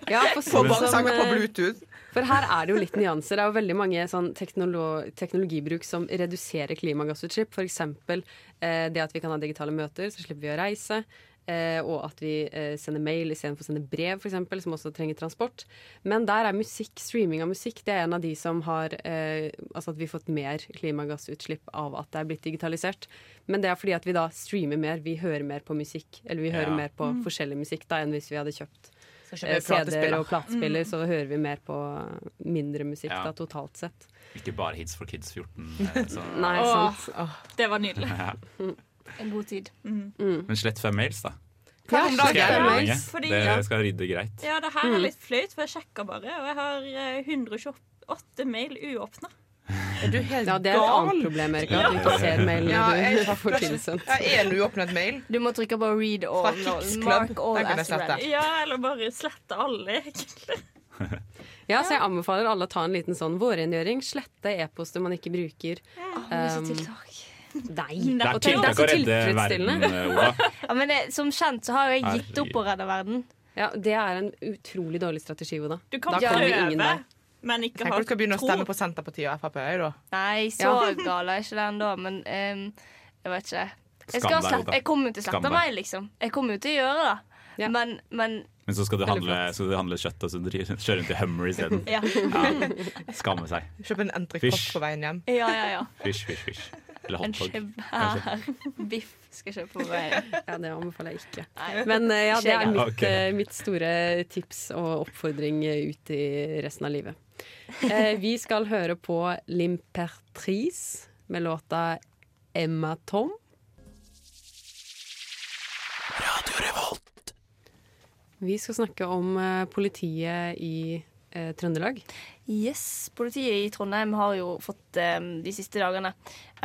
Ja, for sånn bare som, på eh, Bluetooth. For her er det jo litt nyanser. Det er jo veldig mange sånn teknolo teknologibruk som reduserer klimagassutslipp. F.eks. Eh, det at vi kan ha digitale møter, så slipper vi å reise. Eh, og at vi eh, sender mail istedenfor å sende brev, for eksempel, som også trenger transport. Men der er musikk, streaming av musikk det er en av de som har eh, Altså at vi har fått mer klimagassutslipp av at det er blitt digitalisert. Men det er fordi at vi da streamer mer, vi hører mer på musikk. Eller vi hører Ja. mer på Mm. forskjellig musikk da enn hvis vi hadde kjøpt. CD-er og platespiller. Mm. Så hører vi mer på mindre musikk Ja. da, totalt sett. Ikke bare Hits for Kids 14. eh, Så. Nei, Åh. Det var nydelig. Ja. En god tid. Men slett fem mails, da. Ja, Det skal jeg fordi- Det skal rydde greit. Ja, det her Mm. er litt flaut, for jeg sjekka bare, og jeg har eh, 128 mail uåpna. Er du helt Ja, det er et annet problem, Erika. At du ikke ser mailene Ja, du har fått tilsendt. Ja, det uåpnet mail? Du må trykke på read all. Mark all as well read. Ja, eller bare slette alle, egentlig. Ja, så jeg anbefaler alle å ta en liten sånn vårrengjøring. Slette e-poster man ikke bruker. masse Um, tiltak. Nei, Det er tiltak å redde verden, Ola. Ja, men det, som kjent så har jo jeg gitt opp å redde verden. Ja, det er en utrolig dårlig strategi, Oda. Du kan da kommer ingen vei. men ikke Tenk ha om du skal begynne å stemme på Senterpartiet og Frp. da. Nei, så Ja. gal er ikke den da, men um, jeg vet ikke. Jeg, skal slett, jeg kommer jo til å slette meg, liksom. Jeg kommer jo til å gjøre det. Men, men Men så skal du handle, skal du handle kjøtt og så kjøre rundt i Hummer isteden. Ja. Skamme seg. Kjøpe en entrecôte på veien hjem. Ja, ja, ja. Fish, fish, fish. Eller En svær biff skal jeg kjøpe på vei. Ja, det anbefaler jeg ikke. Men eh, ja, det er mitt, okay. eh, mitt store tips og oppfordring eh, ut i resten av livet. Eh, vi skal høre på L'Impertrice med låta Emma Tom. Vi skal snakke om politiet i eh, Trøndelag. Yes, Politiet i Trondheim har jo fått eh, de siste dagene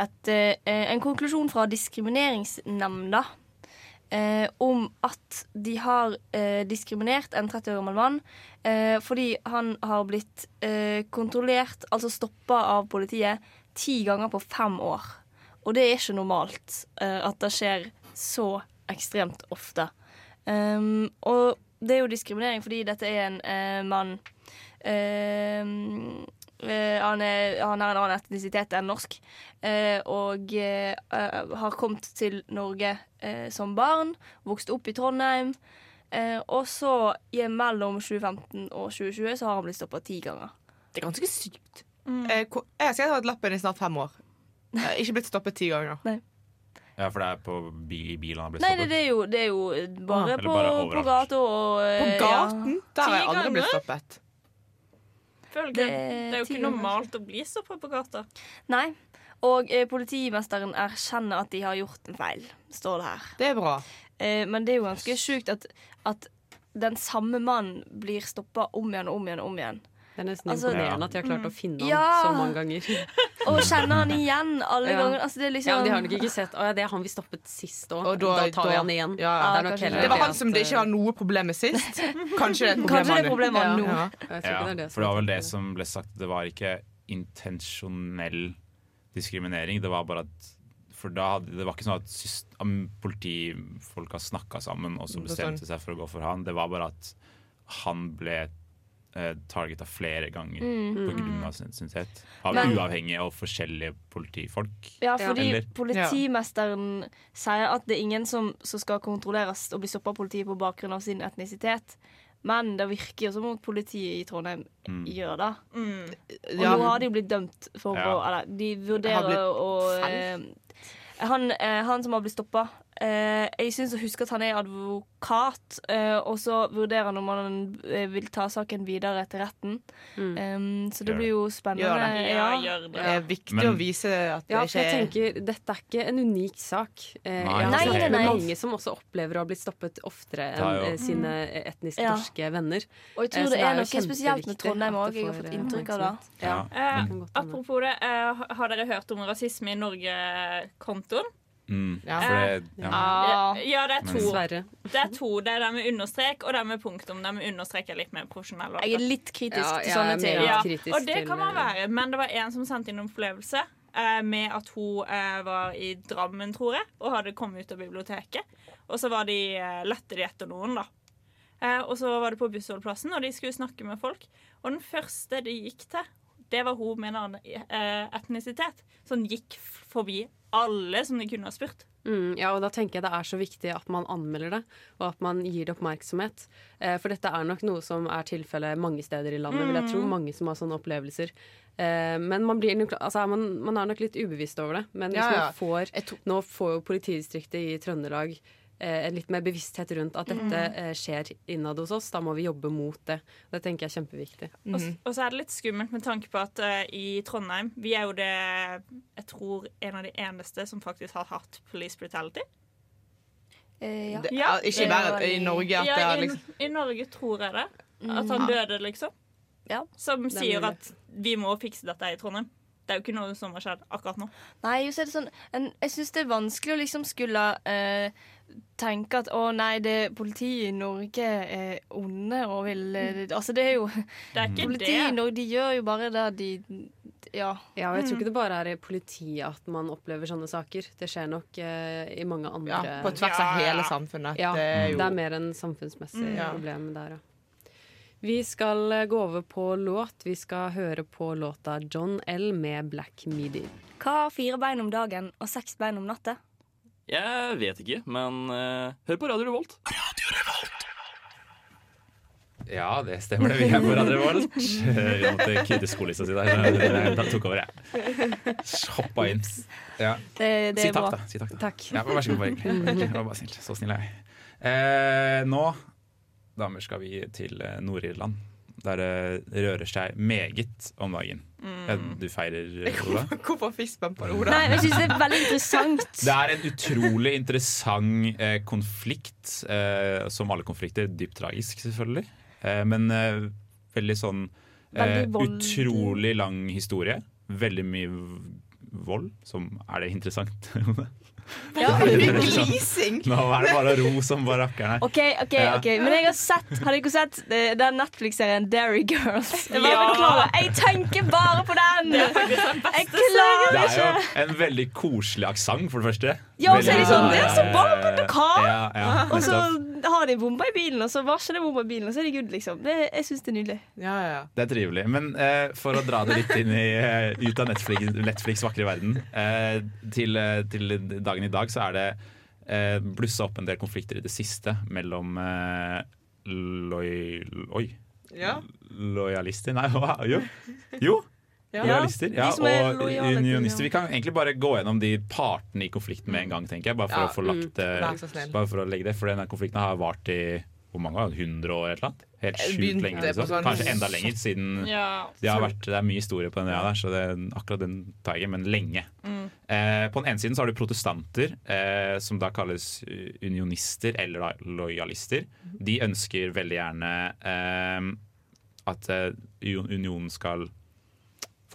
et, eh, en konklusjon fra Diskrimineringsnemnda eh, om at de har eh, diskriminert en 30 år gammel mann eh, fordi han har blitt eh, kontrollert, altså stoppa av politiet, ti ganger på fem år. Og det er ikke normalt at det skjer så ekstremt ofte. Um, og det er jo diskriminering fordi dette er en mann han, er, han har en annen etnisitet enn norsk. eh, og eh, eh, har kommet til Norge eh, som barn. Vokst opp i Trondheim. eh, og så i mellom 2015 og 2020 så har han blitt stoppa ti ganger. Det er ganske sykt. Mm. jeg skal ha hatt lappen i snart fem år. Eh, ikke blitt stoppet ti ganger. Nei. Ja, for det er på bil, bilen han har blitt Nei, det, Nei, det, er jo, det er jo bare ah. på, bare på gata og eh, På gaten? ja. Der har jeg aldri blitt stoppet. Følger. Det Det, er er jo ikke normalt å bli stoppa på gata. Nei. Og eh, politimesteren erkjenner at de har gjort en feil, står det her. Det er bra. Eh, men det er jo ganske sjukt at, at den samme mannen blir stoppa om igjen og om igjen og om igjen. Det er nesten Altså- imponerende at de har klart å finne ham Ja. så mange ganger. Og kjenner han igjen alle Ja. ganger. Altså, det er liksom Ja, men De har nok ikke sett Å ja, det er han vi stoppet sist òg. Og Da, da- tar vi han igjen. Ja, det, er nok Det var han som det ikke var noe problem med sist. Kanskje det er et problem det er Ja. nå. Ja. Det for det var vel det som ble sagt. Det var ikke intensjonell diskriminering. Det var bare at For da hadde, det var ikke sånn at politifolka snakka sammen og så bestemte sånn. seg for å gå for han. Det var bare at han ble eh, targeta flere ganger Mm. på grunn av sin synlighet. Av Men- uavhengige og forskjellige politifolk. Ja, fordi Eller- politimesteren sier at det er ingen som, som skal kontrolleres og bli stoppa av politiet på bakgrunn av sin etnisitet. Men det virker jo som om politiet i Trondheim Mm. gjør det. Mm. Og Ja. nå har de jo blitt dømt for Ja. å Eller de vurderer å eh, han, eh, han som har blitt stoppa eh, Jeg syns å huske at han er advokat, eh, og så vurderer han om han eh, vil ta saken videre til retten. Mm. Um, så det Gjør blir jo spennende. Gjør det. Ja, gjør det. Det er viktig Men- å vise at det Ja, for ikke jeg er tenker Dette er ikke en unik sak. Eh, Nei, jeg har nei, snakket nei, med mange som også opplever å ha blitt stoppet oftere er enn eh, sine etnisk Ja. norske venner. Og jeg Eh, tror det er jo noe spesielt med Trondheim òg. Jeg har fått inntrykk av det. Ja. Eh, apropos det, har dere hørt om rasisme i Norge-kontoen? Mm. Ja. Det, ja. Ah. Ja, det er to. Dessverre. Det er to. Det er det med understrek og det med punktum. Det med understrek er litt mer profesjonell. Jeg er litt kritisk Ja, til sånne ting. Ja, og det kan man eh, være. Men det var en som sendte inn en opplevelse eh, med at hun eh, var i Drammen, tror jeg, og hadde kommet ut av biblioteket. Og så var de, eh, lette de etter noen, da. Eh, og så var det på bussholdeplassen, og de skulle snakke med folk. Og den første de gikk til, det var hun med en annen etnisitet. Som gikk forbi alle som de kunne ha spurt. Mm, ja, og da tenker jeg det er så viktig at man anmelder det, og at man gir det oppmerksomhet. Eh, for dette er nok noe som er tilfellet mange steder i landet, vil jeg tro. Mange som har sånne opplevelser. Eh, men man, blir, altså, man, man er nok litt ubevisst over det. Men hvis Ja, ja. man får Nå får jo politidistriktet i Trøndelag litt mer bevissthet rundt at dette eh, skjer innad hos oss. Da må vi jobbe mot det. Det tenker jeg er kjempeviktig. Og, s- og så er det litt skummelt med tanke på at uh, i Trondheim Vi er jo det jeg tror en av de eneste som faktisk har hatt police brutality. Eh, ja. det, Ja. Ikke i i Norge at det Ja, er liksom I Norge tror jeg det. Mm. At han døde, liksom. Ja. Som er sier at vi må fikse dette i Trondheim. Det er jo ikke noe som har skjedd akkurat nå. Nei, er det sånn en, Jeg syns det er vanskelig å liksom skulle eh, tenke at å nei, det politiet i Norge er onde og vil eh, Altså, det er jo Det er ikke Politiet i. Norge, de gjør jo bare det de Ja. Ja, og jeg tror ikke det bare er i politiet at man opplever sånne saker. Det skjer nok eh, i mange andre ja, På tvers av hele samfunnet. Ja, det er jo det er mer en samfunnsmessig Mm. Ja. problem der, ja. Vi skal eh, gå over på låt. Vi skal høre på låta John L. med Black Midi. Hva har fire bein om dagen og seks bein om natta? Jeg vet ikke, men uh, hør på Radio Revolt. Ja, det stemmer det. Vi er på Radio Revolt. Vi måtte kutte skolissa si der. Da tok over, jeg. Hoppa inn. Ja. Det, det si takk, da. Si takk, da. Takk. Ja, vær så god. Bare hyggelig. Bare snill. Så snill er jeg. Eh, nå, damer, skal vi til eh, Nord-Irland. Der det rører seg meget om dagen. Mm. Eh, Du feirer, Oda? Hvorfor fiskbumper Ola? Oda? Nei, jeg synes det er veldig interessant. Det er en utrolig interessant eh, konflikt, eh, som alle konflikter. Dypt tragisk, selvfølgelig. Eh, men eh, veldig sånn eh, Veldig. Utrolig lang historie. Veldig mye vold, som Er det interessant? Ja, glising. Nå er det bare ro som bare rakker her. OK, ok, Ja. ok Men jeg har sett Har dere sett eh, den Netflix-serien Dairy Girls? Jeg, Ja. jeg tenker bare på den! Det er faktisk den beste Jeg klarer Det er jo en veldig koselig aksent, for det første. Ja, og så er de sånn Det er så bare på hva? Ja, ja, Og så. Har de bomba i bilen, og så varsler de bomba i bilen, og så er de good, liksom. Det, jeg syns det er nydelig. Ja, ja, ja. Det er trivelig. Men eh, for å dra det litt inn i, eh, ut av Netflix, Netflix vakre verden eh, til, eh, til dagen i dag, så er det eh, blussa opp en del konflikter i det siste mellom eh, loj... Oi. Ja. Lojalister? Nei, hva? Jo. jo. Ja. Lojalister ja, og lojale unionister. Vi kan egentlig bare gå gjennom de partene i konflikten med en gang, tenker jeg. Bare for Ja, å få lagt mm. Snill. Bare for å legge det, for denne konflikten har vart i hvor mange år? 100 år eller noe? Helt Jeg sjukt lenge. Liksom. sånn- Kanskje enda lenger, siden Ja. det, har vært, det er mye historie på den øya der, så det, akkurat den tar jeg ikke, men lenge. Mm. Eh, på den ene siden så har du protestanter, eh, som da kalles uh, unionister eller da lojalister. De ønsker veldig gjerne eh, at eh, unionen skal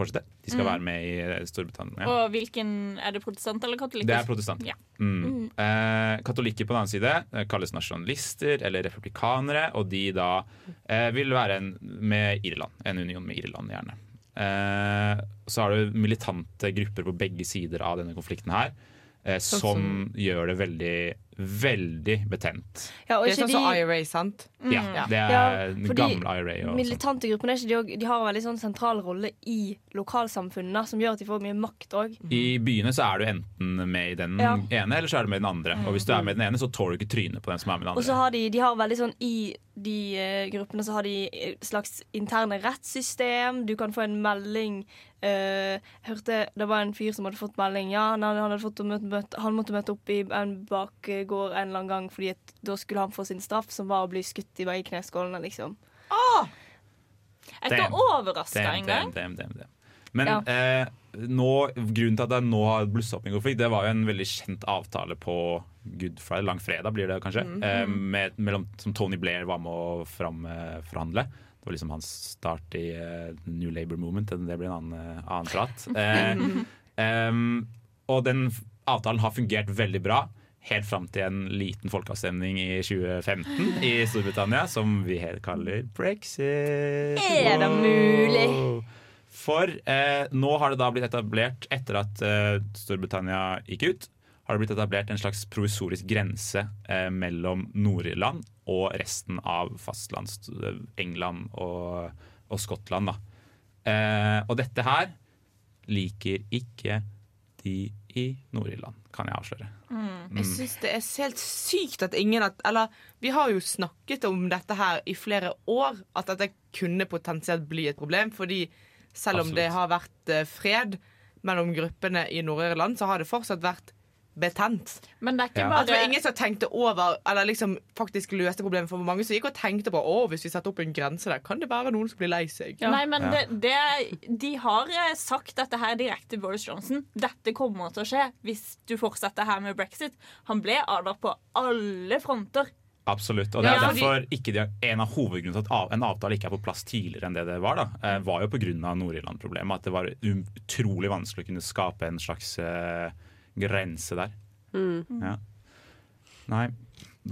fortsette. De skal Mm. være med i eh, Storbritannia. Og hvilken Er det protestant eller katolikk? Det er protestant. Ja. Mm. Eh, katolikker på den annen side eh, kalles nasjonalister eller republikanere, og de da eh, vil være en, med Irland. En union med Irland, gjerne. Eh, så har du militante grupper på begge sider av denne konflikten her, som som- gjør det veldig, veldig betent. Ja, og Det er sånn som de- IRA, sant? Ja, Mm. det er Ja, gamle IRA. Og sånn. Militante grupper er ikke de, de har en veldig sånn sentral rolle i lokalsamfunnene, som gjør at de får mye makt òg. I byene så er du enten med i den Ja. ene, eller så er du med i den andre. Og hvis du er med i den ene, så tåler du ikke trynet på den som er med i den Og så har de, de har veldig sånn I de uh, gruppene så har de slags interne rettssystem. Du kan få en melding eh, Jeg hørte det var en fyr som hadde fått melding. Ja, han, hadde, han, hadde fått å møte, møte, han måtte møte opp i en bakgård en eller annen gang, Fordi at da skulle han få sin straff, som var å bli skutt i begge kneskålene, liksom. Jeg er ikke overraska engang. damn, damn, damn, damn. Men Ja. eh, nå, grunnen til at det nå har blussa opp en konflikt, det var jo en veldig kjent avtale på Good Friday, langfredag blir det kanskje, Mhm. eh, med, mellom, som Tony Blair var med å framforhandle. Det var liksom hans start i eh, New Labour Movement. Det blir en annen, eh, annen prat. Eh, og den avtalen har fungert veldig bra. Helt fram til en liten folkeavstemning i 2015 i Storbritannia, som vi helt kaller brexit. Er det mulig? For eh, nå har det da blitt etablert, etter at eh, Storbritannia gikk ut, har det blitt etablert en slags provisorisk grense eh, mellom Nord-Irland og resten av fastlands England og, og Skottland. Eh, og dette her liker ikke de i Nord-Irland, kan jeg avsløre. Mm. Jeg syns det er helt sykt at ingen at, Eller vi har jo snakket om dette her i flere år, at dette kunne potensielt bli et problem. Fordi selv om Absolutt. det har vært eh, fred mellom gruppene i Nord-Irland, så har det fortsatt vært betent. Men det er ikke Ja. At det var ingen som tenkte over Eller liksom faktisk løste problemet. For mange som gikk og tenkte på Å, hvis vi setter opp en grense der, kan det være noen som blir lei seg. Nei, men Ja. det, det, de har eh, sagt dette her direkte til Boris Johnson. Dette kommer til å skje hvis du fortsetter her med brexit. Han ble advart på alle fronter. Absolutt. Og det er Ja, derfor ikke en av hovedgrunnene til at en avtale ikke er på plass tidligere enn det det var, da, eh, var jo pga. Nord-Irland-problemet. At det var utrolig vanskelig å kunne skape en slags eh, grense der. Mm. Ja. Nei,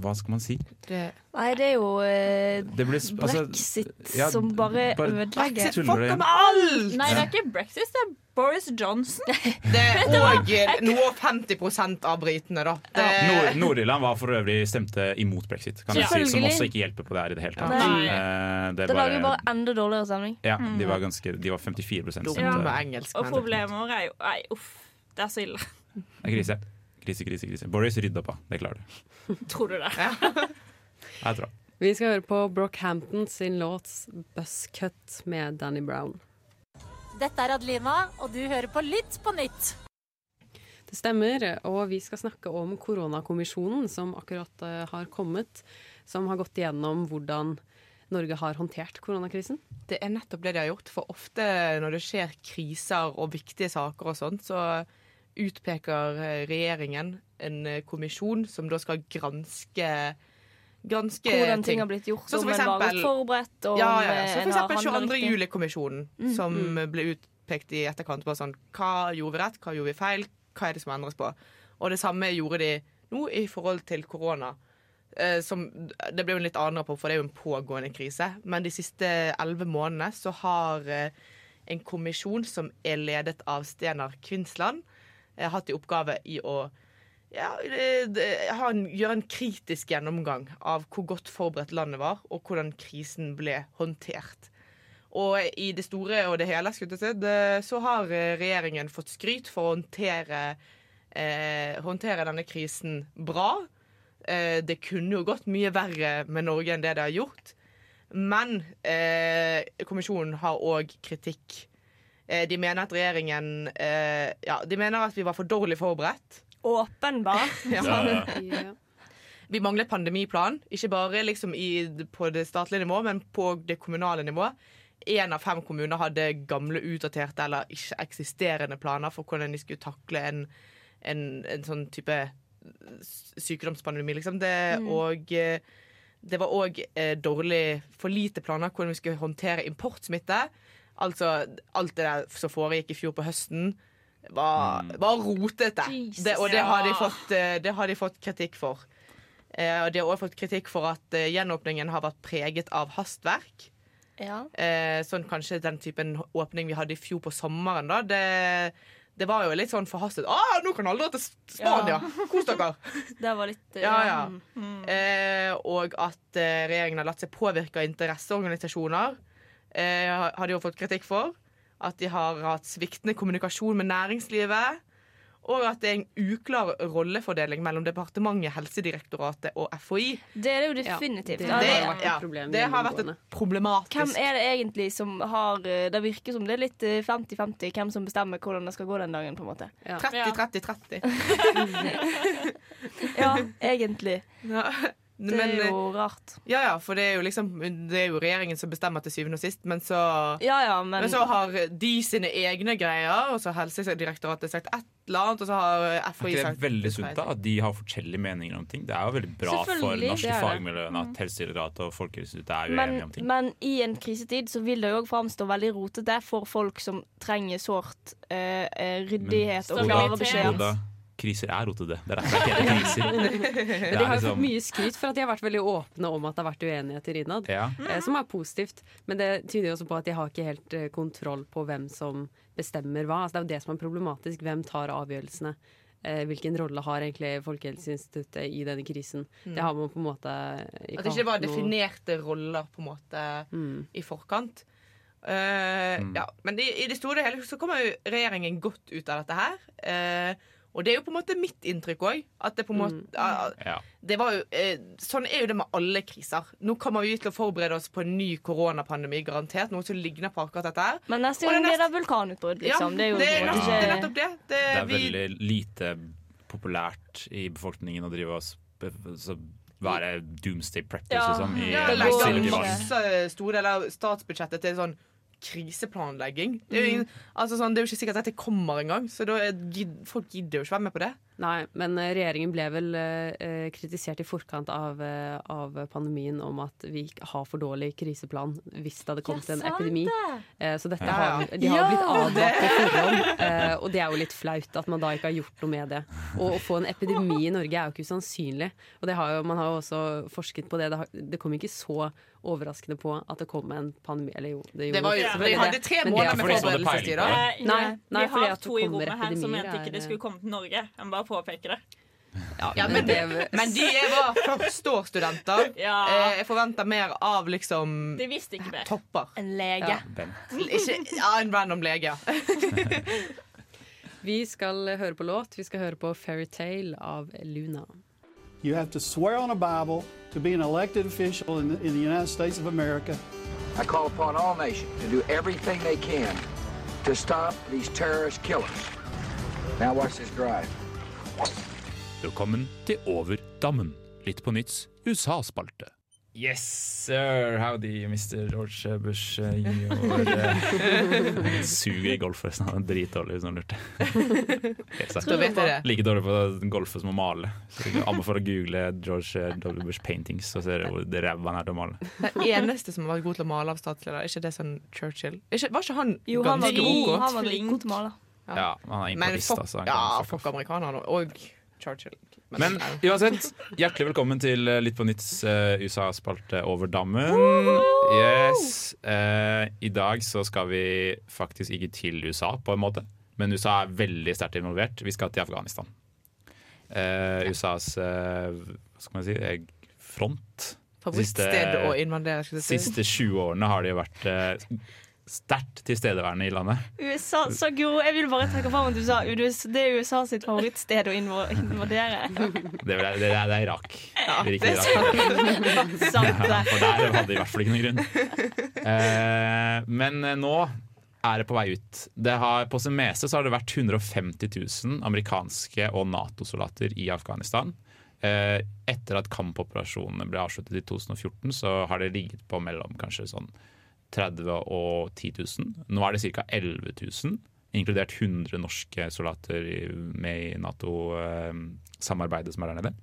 hva skal man si? Nei, det er jo eh, Det ble, altså, brexit ja, som bare, bare- ødelegger. Fuck om alt! Nei, det er ikke brexit, det er Boris Johnson. Det er òg noe 50% av britene, da. Det, Nord- Nord-Irland var for øvrig stemte imot brexit, kan jeg si, som også ikke hjelper på det her i det hele tatt. Nei. Eh, det Det er lager jo bare enda dårligere stemning. ja, de var, ganske, de var 54 Dumme stemte. Ja. Og problemet vårt er jo Nei, uff. Det er så ille. Det er krise. Krise, krise, krise. Boris, rydd opp, da. Det klarer du. Tror du det? Jeg tror det. Vi skal høre på Brockhampton sin låt 'Buzzcut' med Danny Brown. Dette er Adlina, og du hører på Lytt på nytt. Det stemmer, og vi skal snakke om koronakommisjonen som akkurat eh, har kommet. Som har gått igjennom hvordan Norge har håndtert koronakrisen. Det er nettopp det de har gjort. For ofte når det skjer kriser og viktige saker og sånt, så utpeker eh, regjeringen en eh, kommisjon som da skal granske Granske Hvordan ting har blitt gjort, Sånn om en var forberedt, og ja, ja, ja. Så for eksempel 22. riktig. juli-kommisjonen, Mm. som Mm. ble utpekt i etterkant. Bare sånn, hva gjorde vi rett, hva gjorde vi feil, hva er det som endres på? Og det samme gjorde de nå i forhold til korona. Eh, som, det ble jo en litt annen rapport, for det er jo en pågående krise. Men de siste elleve månedene så har eh, en kommisjon som er ledet av Stenar Kvinsland, hatt i oppgave i å ja, ha en, gjøre en kritisk gjennomgang av hvor godt forberedt landet var, og hvordan krisen ble håndtert. Og i det store og det hele så har eh, regjeringen fått skryt for å håndtere, eh, håndtere denne krisen bra. Eh, det kunne jo gått mye verre med Norge enn det det har gjort. Men eh, kommisjonen har òg kritikk. Eh, de mener at regjeringen eh, Ja, de mener at vi var for dårlig forberedt. Åpenbart. ja. Vi mangler pandemiplan, ikke bare liksom i, på det statlige nivå, men på det kommunale nivå. Én av fem kommuner hadde gamle, utdaterte eller ikke eksisterende planer for hvordan de skulle takle en, en, en sånn type sykdomspandemi, liksom. Det, Mm. Og eh, det var òg eh, dårlig, for lite planer hvordan vi skulle håndtere importsmitte. Altså alt det der som foregikk i fjor på høsten, var, var rotete. Jesus. Det, og det har, de fått, eh, det har de fått kritikk for. Eh, og de har også fått kritikk for at eh, gjenåpningen har vært preget av hastverk. Ja. Eh, sånn kanskje den typen åpning vi hadde i fjor på sommeren, da. Det, det var jo litt sånn forhastet. Å, nå kan alle dra til Spania! Spania! Kos dere! Det var litt uh, Ja, ja. mm. Eh, og at eh, regjeringen har latt seg påvirke av interesseorganisasjoner. Eh, har har de jo fått kritikk for. At de har hatt sviktende kommunikasjon med næringslivet. Og at det er en uklar rollefordeling mellom departementet, Helsedirektoratet og FHI. Det er det jo definitivt. det, Ja, det, ja, det har vært et problematisk Hvem er det egentlig som har eh, Det virker som det er litt eh, 50-50 hvem som bestemmer hvordan det skal gå den dagen. på en måte 30-30-30. Ja, egentlig. Det er jo rart. Ja, ja, for det er jo liksom Det er jo regjeringen som bestemmer til syvende og sist, men så Ja, ja, men, Men så har de sine egne greier, og så har Helsedirektoratet sagt et eller annet, og så har Er FHI sagt det sagt veldig sunt da, at de har forskjellige meninger om ting? Det er jo veldig bra for norske er fagmiljøene at Helsedirektoratet og Folkehelseinstituttet er men, uenige om ting. men i en krisetid så vil det jo òg framstå veldig rotete for folk som trenger sårt uh, ryddighet ryddighet og klare beskjeder. Kriser er rotete. Det er derfor det heter kriser. Det de har liksom- fått mye skryt for at de har vært veldig åpne om at det har vært uenigheter innad. Ja. eh, Som er positivt. Men det tyder også på at de har ikke helt eh, kontroll på hvem som bestemmer hva. Altså, det er jo det som er problematisk. Hvem tar avgjørelsene? Eh, Hvilken rolle har egentlig Folkehelseinstituttet i denne krisen? Mm. Det har man på en måte At det ikke var noe- definerte roller på en måte i forkant. Eh, ja, men i, i det store og hele så kommer jo regjeringen godt ut av dette her. Eh, og det er jo på en måte mitt inntrykk òg. Det på en måte ah, Ja. det jo, eh, Sånn er jo det med alle kriser. Nå kommer vi til å forberede oss på en ny koronapandemi, garantert. Noe som ligner på akkurat dette her. Men neste gang det blir det vulkanutbrudd, liksom. Ja, det er jo det er nest, det er nettopp det. Det, Det er vi, veldig lite populært i befolkningen å drive oss så være doomsday practice ja, liksom, i ja, det går masse store deler av statsbudsjettet til sånn kriseplanlegging. Det er, jo ingen, altså sånn, det er jo ikke sikkert at dette kommer engang, så da er, folk gidder jo ikke være med på det. Nei, men eh, regjeringen ble vel eh, kritisert i forkant av, eh, av pandemien om at vi har for dårlig kriseplan hvis det hadde kommet Ja, en epidemi. Eh, så dette har, de har blitt advart på forhånd, eh, og det er jo litt flaut at man da ikke har gjort noe med det. Og å få en epidemi i Norge er jo ikke usannsynlig. Og det har jo, man har jo også forsket på det. Det, har, det kom ikke så overraskende på at det kom en pandemi. Eller jo, det, Det var jo- vi hadde tre måneder med forberedelsestid, da. Eh, Nei, nei, vi har at to i rommet her som mente ikke det skulle komme til Norge. Jeg må bare påpeke det. Ja, men, men de er var førsteårsstudenter. Ja. Eh, Jeg forventer mer av liksom De visste ikke mer. topper. En lege. Ja. Ikke, ja, en random lege. ja. Vi skal høre på låt. Vi skal høre på 'Fairytale' av Luna. You have to swear on a Bible to be an elected official in the, in the United States of America. I call upon all nations to do everything they can to stop these terrorist killers. Now watch this drive. Velkommen til Over dammen. Litt på nytts USA-spalte. Yes, sir. Howdy, Mr. George Bush eh, suger i golf, forresten. Han er dritdårlig, hvis noen lurte. Like dårlig på golfe som å male. Så jeg anbefaler å google George W. Bush paintings, så ser du hvor ræva han er til å male. Den eneste som har vært god til å male av statsleder, er ikke det sånn Churchill? Ikke, var ikke han Jo, han var han var dritgod til å male. Ja, han er imponist, altså. Han ja, fuck amerikanerne og Churchill. Men uansett, hjertelig velkommen til eh, Litt på nytts uh, USA-spalte over dammen. Yes. Uh, I dag så skal vi faktisk ikke til USA, på en måte. Men USA er veldig sterkt involvert. Vi skal til Afghanistan. Eh, USAs eh, hva skal man si eh, front. Favorittsted å si. siste 20 årene har de jo vært eh, sterkt tilstedeværende i landet. USA, så god. Jeg vil bare trekke fram at du sa det er USA sitt favorittsted å invadere. Det er, det er, det er Irak. Ja, Det er Irak. sant, det. Ja, for der hadde de i hvert fall ikke noen grunn. Eh, men eh, nå er det på vei ut. Det har, på sin meste så har det vært 150 000 amerikanske og Nato-soldater i Afghanistan. Eh, etter at kampoperasjonene ble avsluttet i 2014, så har det ligget på mellom kanskje sånn 30 og 10 000. Nå er det ca. 11 000, inkludert 100 norske soldater med i Nato-samarbeidet som er der nede.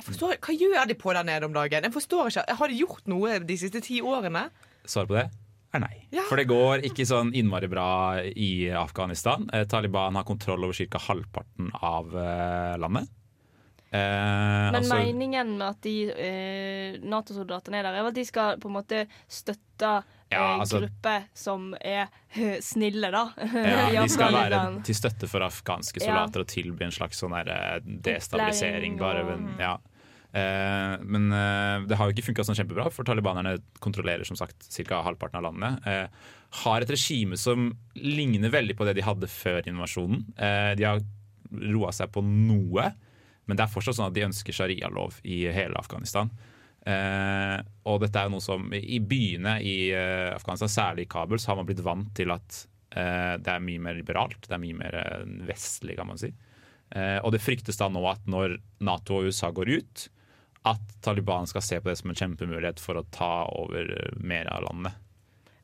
Jeg forstår, hva gjør de på der nede om dagen? Jeg forstår ikke, Har de gjort noe de siste ti årene? Svaret på det er nei. Ja. For det går ikke sånn innmari bra i Afghanistan. Eh, Taliban har kontroll over ca. halvparten av eh, landet. Eh, Men altså- meningen med at de eh, Nato-soldatene er der, er at de skal på en måte støtte Ja, eh, altså- gruppe som er eh, snille, da. ja, de skal være til støtte for afghanske Ja. og tilby en slags sånn eh, destabilisering. Bare, og- men, ja. Eh, men eh, det har jo ikke funka sånn kjempebra, for talibanerne kontrollerer som sagt ca. halvparten av landet. Eh, har et regime som ligner veldig på det de hadde før invasjonen. Eh, de har roa seg på noe, men det er fortsatt sånn at de ønsker sharialov i hele Afghanistan. Eh, og dette er jo noe som I byene i eh, Afghanistan, særlig i Kabul, så har man blitt vant til at eh, det er mye mer liberalt. Det er mye mer eh, vestlig, kan man si. Eh, og det fryktes da nå at når Nato og USA går ut, at Taliban skal se på det som en kjempemulighet for å ta over mer av landet.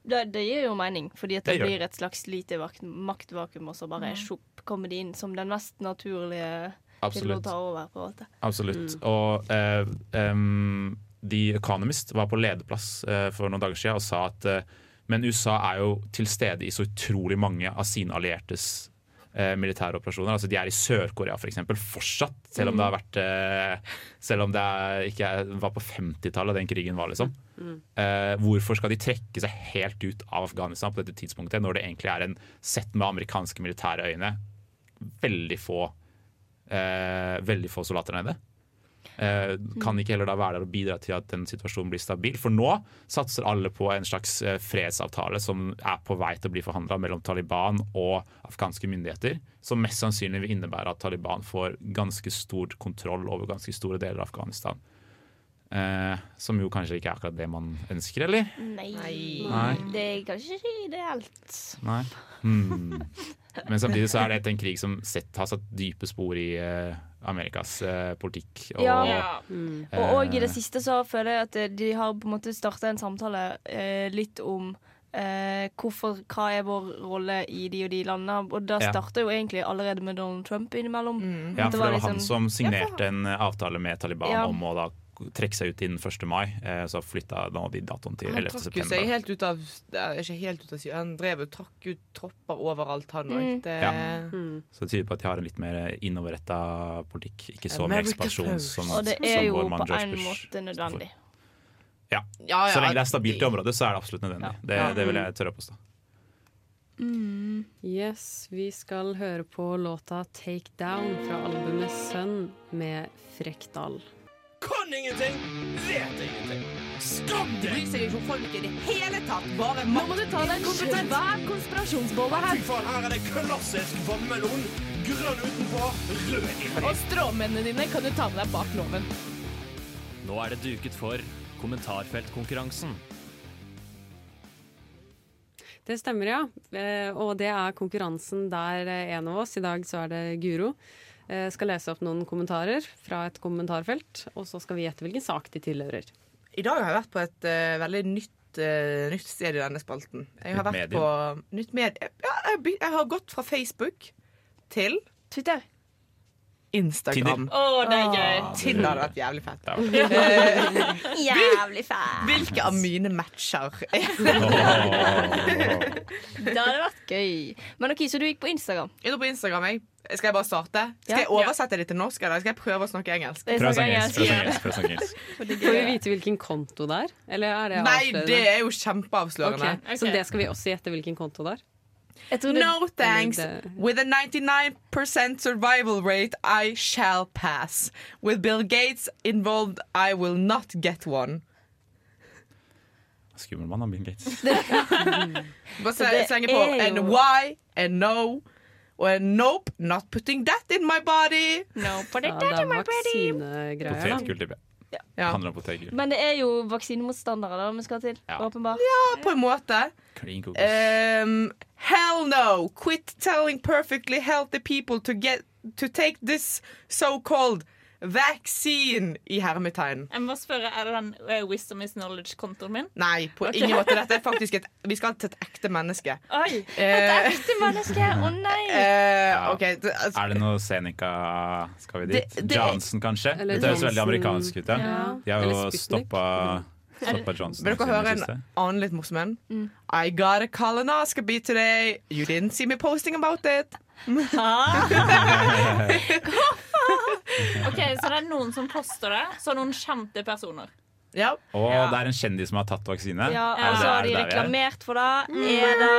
Det, det gir jo mening, fordi at det, Det blir et slags lite vakt, maktvakuum, og så bare Mm. sjopp, kommer de inn som den mest naturlige til å Absolutt. ta over. på en måte. Absolutt. Og eh, em, The Economist var på lederplass eh, for noen dager siden og sa at eh, men USA er jo til stede i så utrolig mange av sine alliertes eh, militære operasjoner. Altså De er i Sør-Korea for eksempel, fortsatt, selv om det har vært eh, Selv om det ikke var på 50-tallet den krigen var, liksom. Eh, hvorfor skal de trekke seg helt ut av Afghanistan på dette tidspunktet, når det egentlig er en sett med amerikanske militære øyne veldig få veldig få soldater nede? Eh, kan ikke heller da være der og bidra til at den situasjonen blir stabil? For nå satser alle på en slags eh, fredsavtale som er på vei til å bli forhandla mellom Taliban og afghanske myndigheter, som mest sannsynlig vil innebære at Taliban får ganske stor kontroll over ganske store deler av Afghanistan. Eh, som jo kanskje ikke er akkurat det man ønsker, eller? Nei. Nei. Det er kanskje ikke ideelt. Nei. Hmm. Men samtidig så er det en krig som sett, har satt dype spor i eh, Amerikas eh, politikk. Og, Ja. eh, Og, og i det siste så føler jeg at de har på en måte starta en samtale eh, litt om eh, hvorfor, hva er vår rolle i de og de landene. Og da Ja. jo egentlig allerede med Donald Trump innimellom. Ja, for det var liksom- han som Ja, for- signerte en avtale med Taliban Ja. om å da trekke seg ut innen 1. mai. Eh, så flytta nå de datoen til Han 11. trakk Han september. seg helt ut av eh, Ikke helt ut av Han drev og trakk ut tropper overalt, han òg. Mm. Det Ja. Så det tyder på at de har en litt mer innoverretta politikk. Ikke så mye America ekspansjon som, Og det er jo på en måte nødvendig. Ja. Ja, ja, Så lenge det er stabilt i området, så er det absolutt nødvendig. Det, Ja. det vil jeg tørre å påstå. Yes, vi skal høre på låta 'Take Down' fra albumet 'Sønn' med Frekdal. Kan ingenting, vet ingenting. Skam De deg! bryr seg ikke om folk i det hele tatt. Bare Nå må du ta deg en svær konspirasjonsbolle Fy faen, her er det klassisk vannmelon. Grønn utenpå, rød inni. Og stråmennene dine kan du ta med deg bak loven. Nå er det duket for kommentarfeltkonkurransen. Det stemmer, ja. Eh, Og det er konkurransen der eh, en av oss, i dag så er det Guro, eh, skal lese opp noen kommentarer fra et kommentarfelt. Og så skal vi gjette hvilken sak de tilhører. I dag har jeg vært på et uh, veldig nytt, uh, nytt sted i denne spalten. Jeg har Nytt vært på nytt medie. ja, jeg, har jeg har gått fra Facebook til Twitter. Instagram. Å, det er gøy. Tinder hadde vært jævlig fett. Ja. Jævlig fett. Hvilke av mine matcher Det hadde vært gøy. Men ok, Så du gikk på Instagram? Jeg gikk på Instagram, jeg. Skal jeg bare starte? Skal jeg oversette det til norsk, eller skal jeg prøve å snakke engelsk? Prøv å snakke engelsk. Prøv å snakke engelsk. engelsk, prøv å snakke engelsk. Får vi vite hvilken konto det er? Eller er det Nei, det er jo kjempeavslørende. Ok, Så det skal vi også gjette hvilken konto det er? No thanks. With a 99% survival rate, I shall pass. With Bill Gates involved, I will not get one. Skummel mann, han Bill Gates. Bare slenge på And why, And no og nope. Not putting that in my body. No, put Ja, det er vaksinegreier, da. Potetgull, tipper jeg. Ja. Handler om potetgull. Men det er jo vaksinemotstandere da vi skal til. Ja. Åpenbart. Ja, på en måte. Um, hell no! Quit telling perfectly healthy people to get to take this so-called vaccine i hermetegn. Jeg må spørre, Er det den uh, Wisdom is knowledge-kontoen min? Nei, på okay. ingen måte. Dette er faktisk et Vi skal til et ekte menneske. Oi! Et Eh, ekte menneske! Å nei! Uh, okay. det- altså- Er det noe Seneca Skal vi dit? Det- det- Johnson, kanskje? Det høres veldig amerikansk ut. Ja. Ja. De har jo stoppa, stoppa Johnson. Vil dere høre en annen litt morsom en? I got a colonoscopy today. You didn't see me posting about it. Ok, Så det er noen som poster det? Så noen kjente personer? Ja. Og Ja. det er en kjendis som har tatt vaksine. Ja, og så har de er? reklamert for det. Er det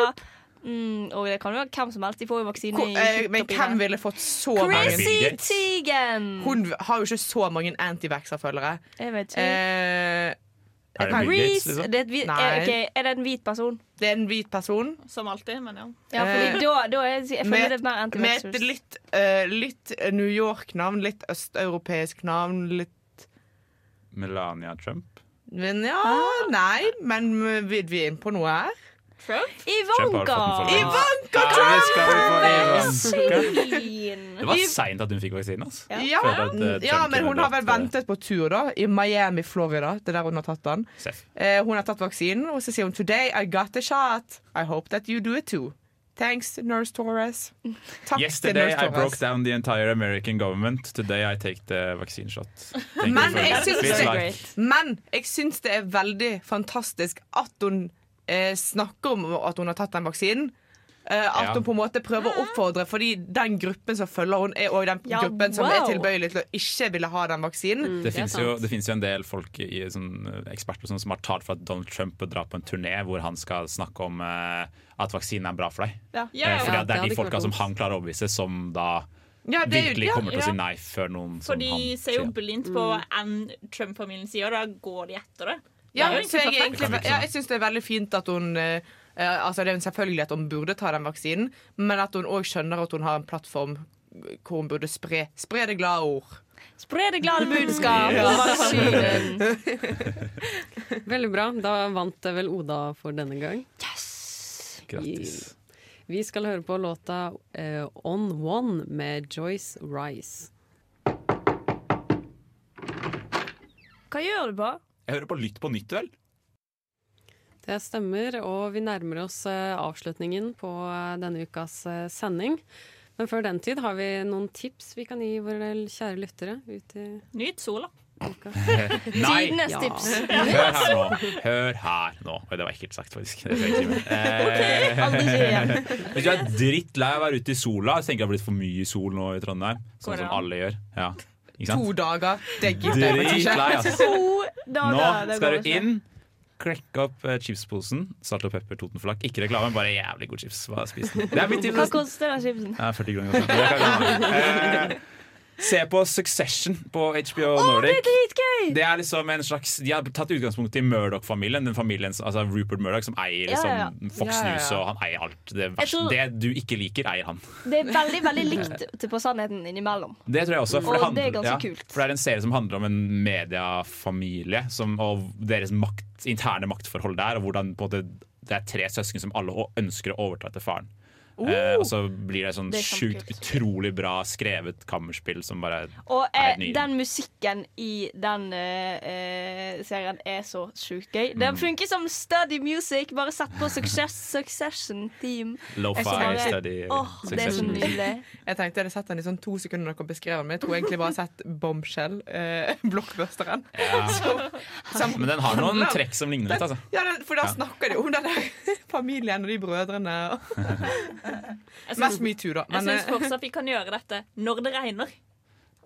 mm, Og det kan jo være hvem som helst. De får jo vaksine Hvor, eh, men hvem ville fått så mange Chrissy Teigen! Hun har jo ikke så mange antivaxer-følgere. Jeg vet ikke. Eh, Er det Bill Gates, liksom? det er, hvit, er, okay, er det en hvit person? det er en hvit person Som alltid, men ja. Ja, fordi Eh, da, da er, jeg føler med, det er mer med et litt, uh, litt New York-navn, litt østeuropeisk navn, litt Melania Trump. Men ja, Ah. nei, men vi, vi er inne på noe her. Trump Ivanka! Ivanka Ja. Det var seint at hun fikk vaksine. Altså. Ja, at, eh, ja men hun har vel eh, ventet på tur, da. I Miami, Florida. Det er der hun har tatt den. Eh, hun har tatt vaksinen, og så sier hun 'Today I got the shot. I hope that you do it too'. Thanks, Nurse Torres. Takk Yesterday til I broke down the entire American government. Today I take the vaccine shot. Men jeg, syns det, men jeg syns det er veldig fantastisk at hun eh, snakker om at hun har tatt den vaksinen. Eh, at Ja. hun på en måte prøver å oppfordre, fordi den gruppen som følger hun er også den Ja, gruppen som er tilbøyelig til å ikke ville ha den vaksinen. Det finnes jo, det finnes jo en del folk i, sånn, eh, eksperter sånn som har talt for at Donald Trump bør dra på en turné hvor han skal snakke om eh, at vaksinen er bra for deg. Ja. Ja, Eh, fordi ja, det det er de folka som han klarer å overbevise, som da Ja, det virkelig kommer ja, kommer til å si nei før noen For de ser jo blindt på enn Trump-familien sier, og da går de etter det. Ja, jeg, egentlig, ja, jeg syns det er veldig fint at hun eh, eh, Altså Det er selvfølgelig at hun burde ta den vaksinen, men at hun òg skjønner at hun har en plattform hvor hun burde spre, spre det glade ord. Spre det glade budskap. Veldig bra. Da vant det vel Oda for denne gang. Grattis. Vi skal høre på låta uh, On One med Joyce Rice. Hva gjør du på? Jeg hører på Lytt på nytt, vel? Det stemmer, og vi nærmer oss eh, avslutningen på eh, denne ukas eh, sending. Men før den tid har vi noen tips vi kan gi våre kjære lyttere ut i Nyt sola. Nei! Tidenes Ja. tips. Hør her nå. Hør her nå. Oi, det var ekkelt sagt, faktisk. Det ikke. Eh. Hvis du er drittlei av å være ute i sola, så tenker jeg det har blitt for mye sol nå i Trondheim. Sånn som alle gjør. Ja. Ikke To dager. Det gidder jeg ikke. altså. Dager. Nå skal du inn, klekke opp eh, chipsposen. Salt og pepper, Totenflak. Ikke reklame, bare jævlig god chips. Hva. Det er mitt. Hva koster den chipsen? Ja, 40 kroner. Det Se på Succession på HBO det Nordic. er dritgøy! Det er liksom en slags De har tatt utgangspunkt i Murdoch-familien. Den familien, altså Rupert Murdoch som eier liksom, ja, ja. Fox Ja. News, og han eier alt. Det, tror- det du ikke liker, eier han. Det er veldig veldig likt til på sannheten innimellom. Det tror jeg også. For Og det, det er ganske kult. For det er en serie som handler om en mediefamilie som, og deres makt, interne maktforhold der, og hvordan måte, det er tre søsken som alle ønsker å overta etter faren. Oh! Eh, og så blir det sånn er sjukt utrolig bra skrevet kammerspill som bare Og er eh, helt nydelig. den musikken i den uh, eh, serien er så sjukt gøy. Den Mm. funker som study music. Bare sett på Success, Succession Team. Lo-fi study Åh, det er så nydelig. Jeg tenkte jeg hadde sett den i sånn to sekunder dere beskrev den, men jeg tror egentlig bare sett Bombshell, eh, blockbusteren. Ja. Men den har noen trekk som ligner litt, altså. Ja, den, for da Ja. snakker de om den der familien og de brødrene. og- Jeg Mest metoo, da. Jeg Men, syns eh, fortsatt vi kan gjøre dette når det regner.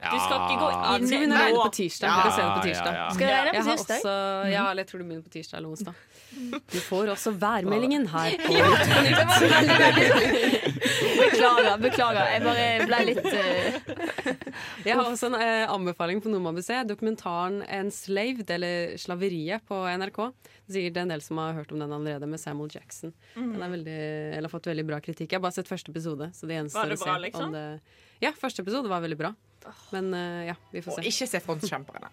Du skal ikke gå inn skal begynne å regne på tirsdag. Se det på tirsdag. ja, ja. Skal det regne på Jeg har tirsdag? Også, ja, eller jeg tror det begynner på tirsdag eller onsdag. Du får også værmeldingen her på Ja, Beklager. beklager Jeg bare ble litt uh... Jeg har også en uh, anbefaling på noe man bør se. Dokumentaren 'Enslaved', eller 'Slaveriet', på NRK. Sikkert en del som har hørt om den allerede, med Samuel Jackson. Mm. Den veldig, eller har fått veldig bra kritikk. Jeg har bare sett første episode. Så det gjenstår å se liksom? det Ja, første episode var veldig bra. Men uh, ja, vi får se. og ikke se Frontkjemperne.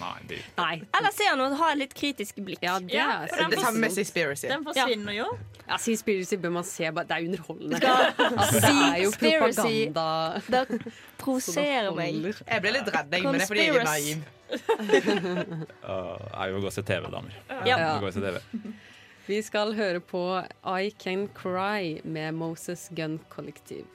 Nei, det Nei. Eller se han og ha et litt kritisk blikk. Ja, det Ja, er for Det samme med. Seaspiracy. Den forsvinner jo. Ja, Seaspiracy bør man se. bare- Det er underholdende. Skal- Altså, det er jo propaganda. Det provoserer meg. Jeg ble litt redd, men det er fordi jeg er naiv. Uh, jeg vil gå og se TV, damer. Ja. Og se TV. Vi skal høre på I Can Cry med Moses Gun Kollektiv.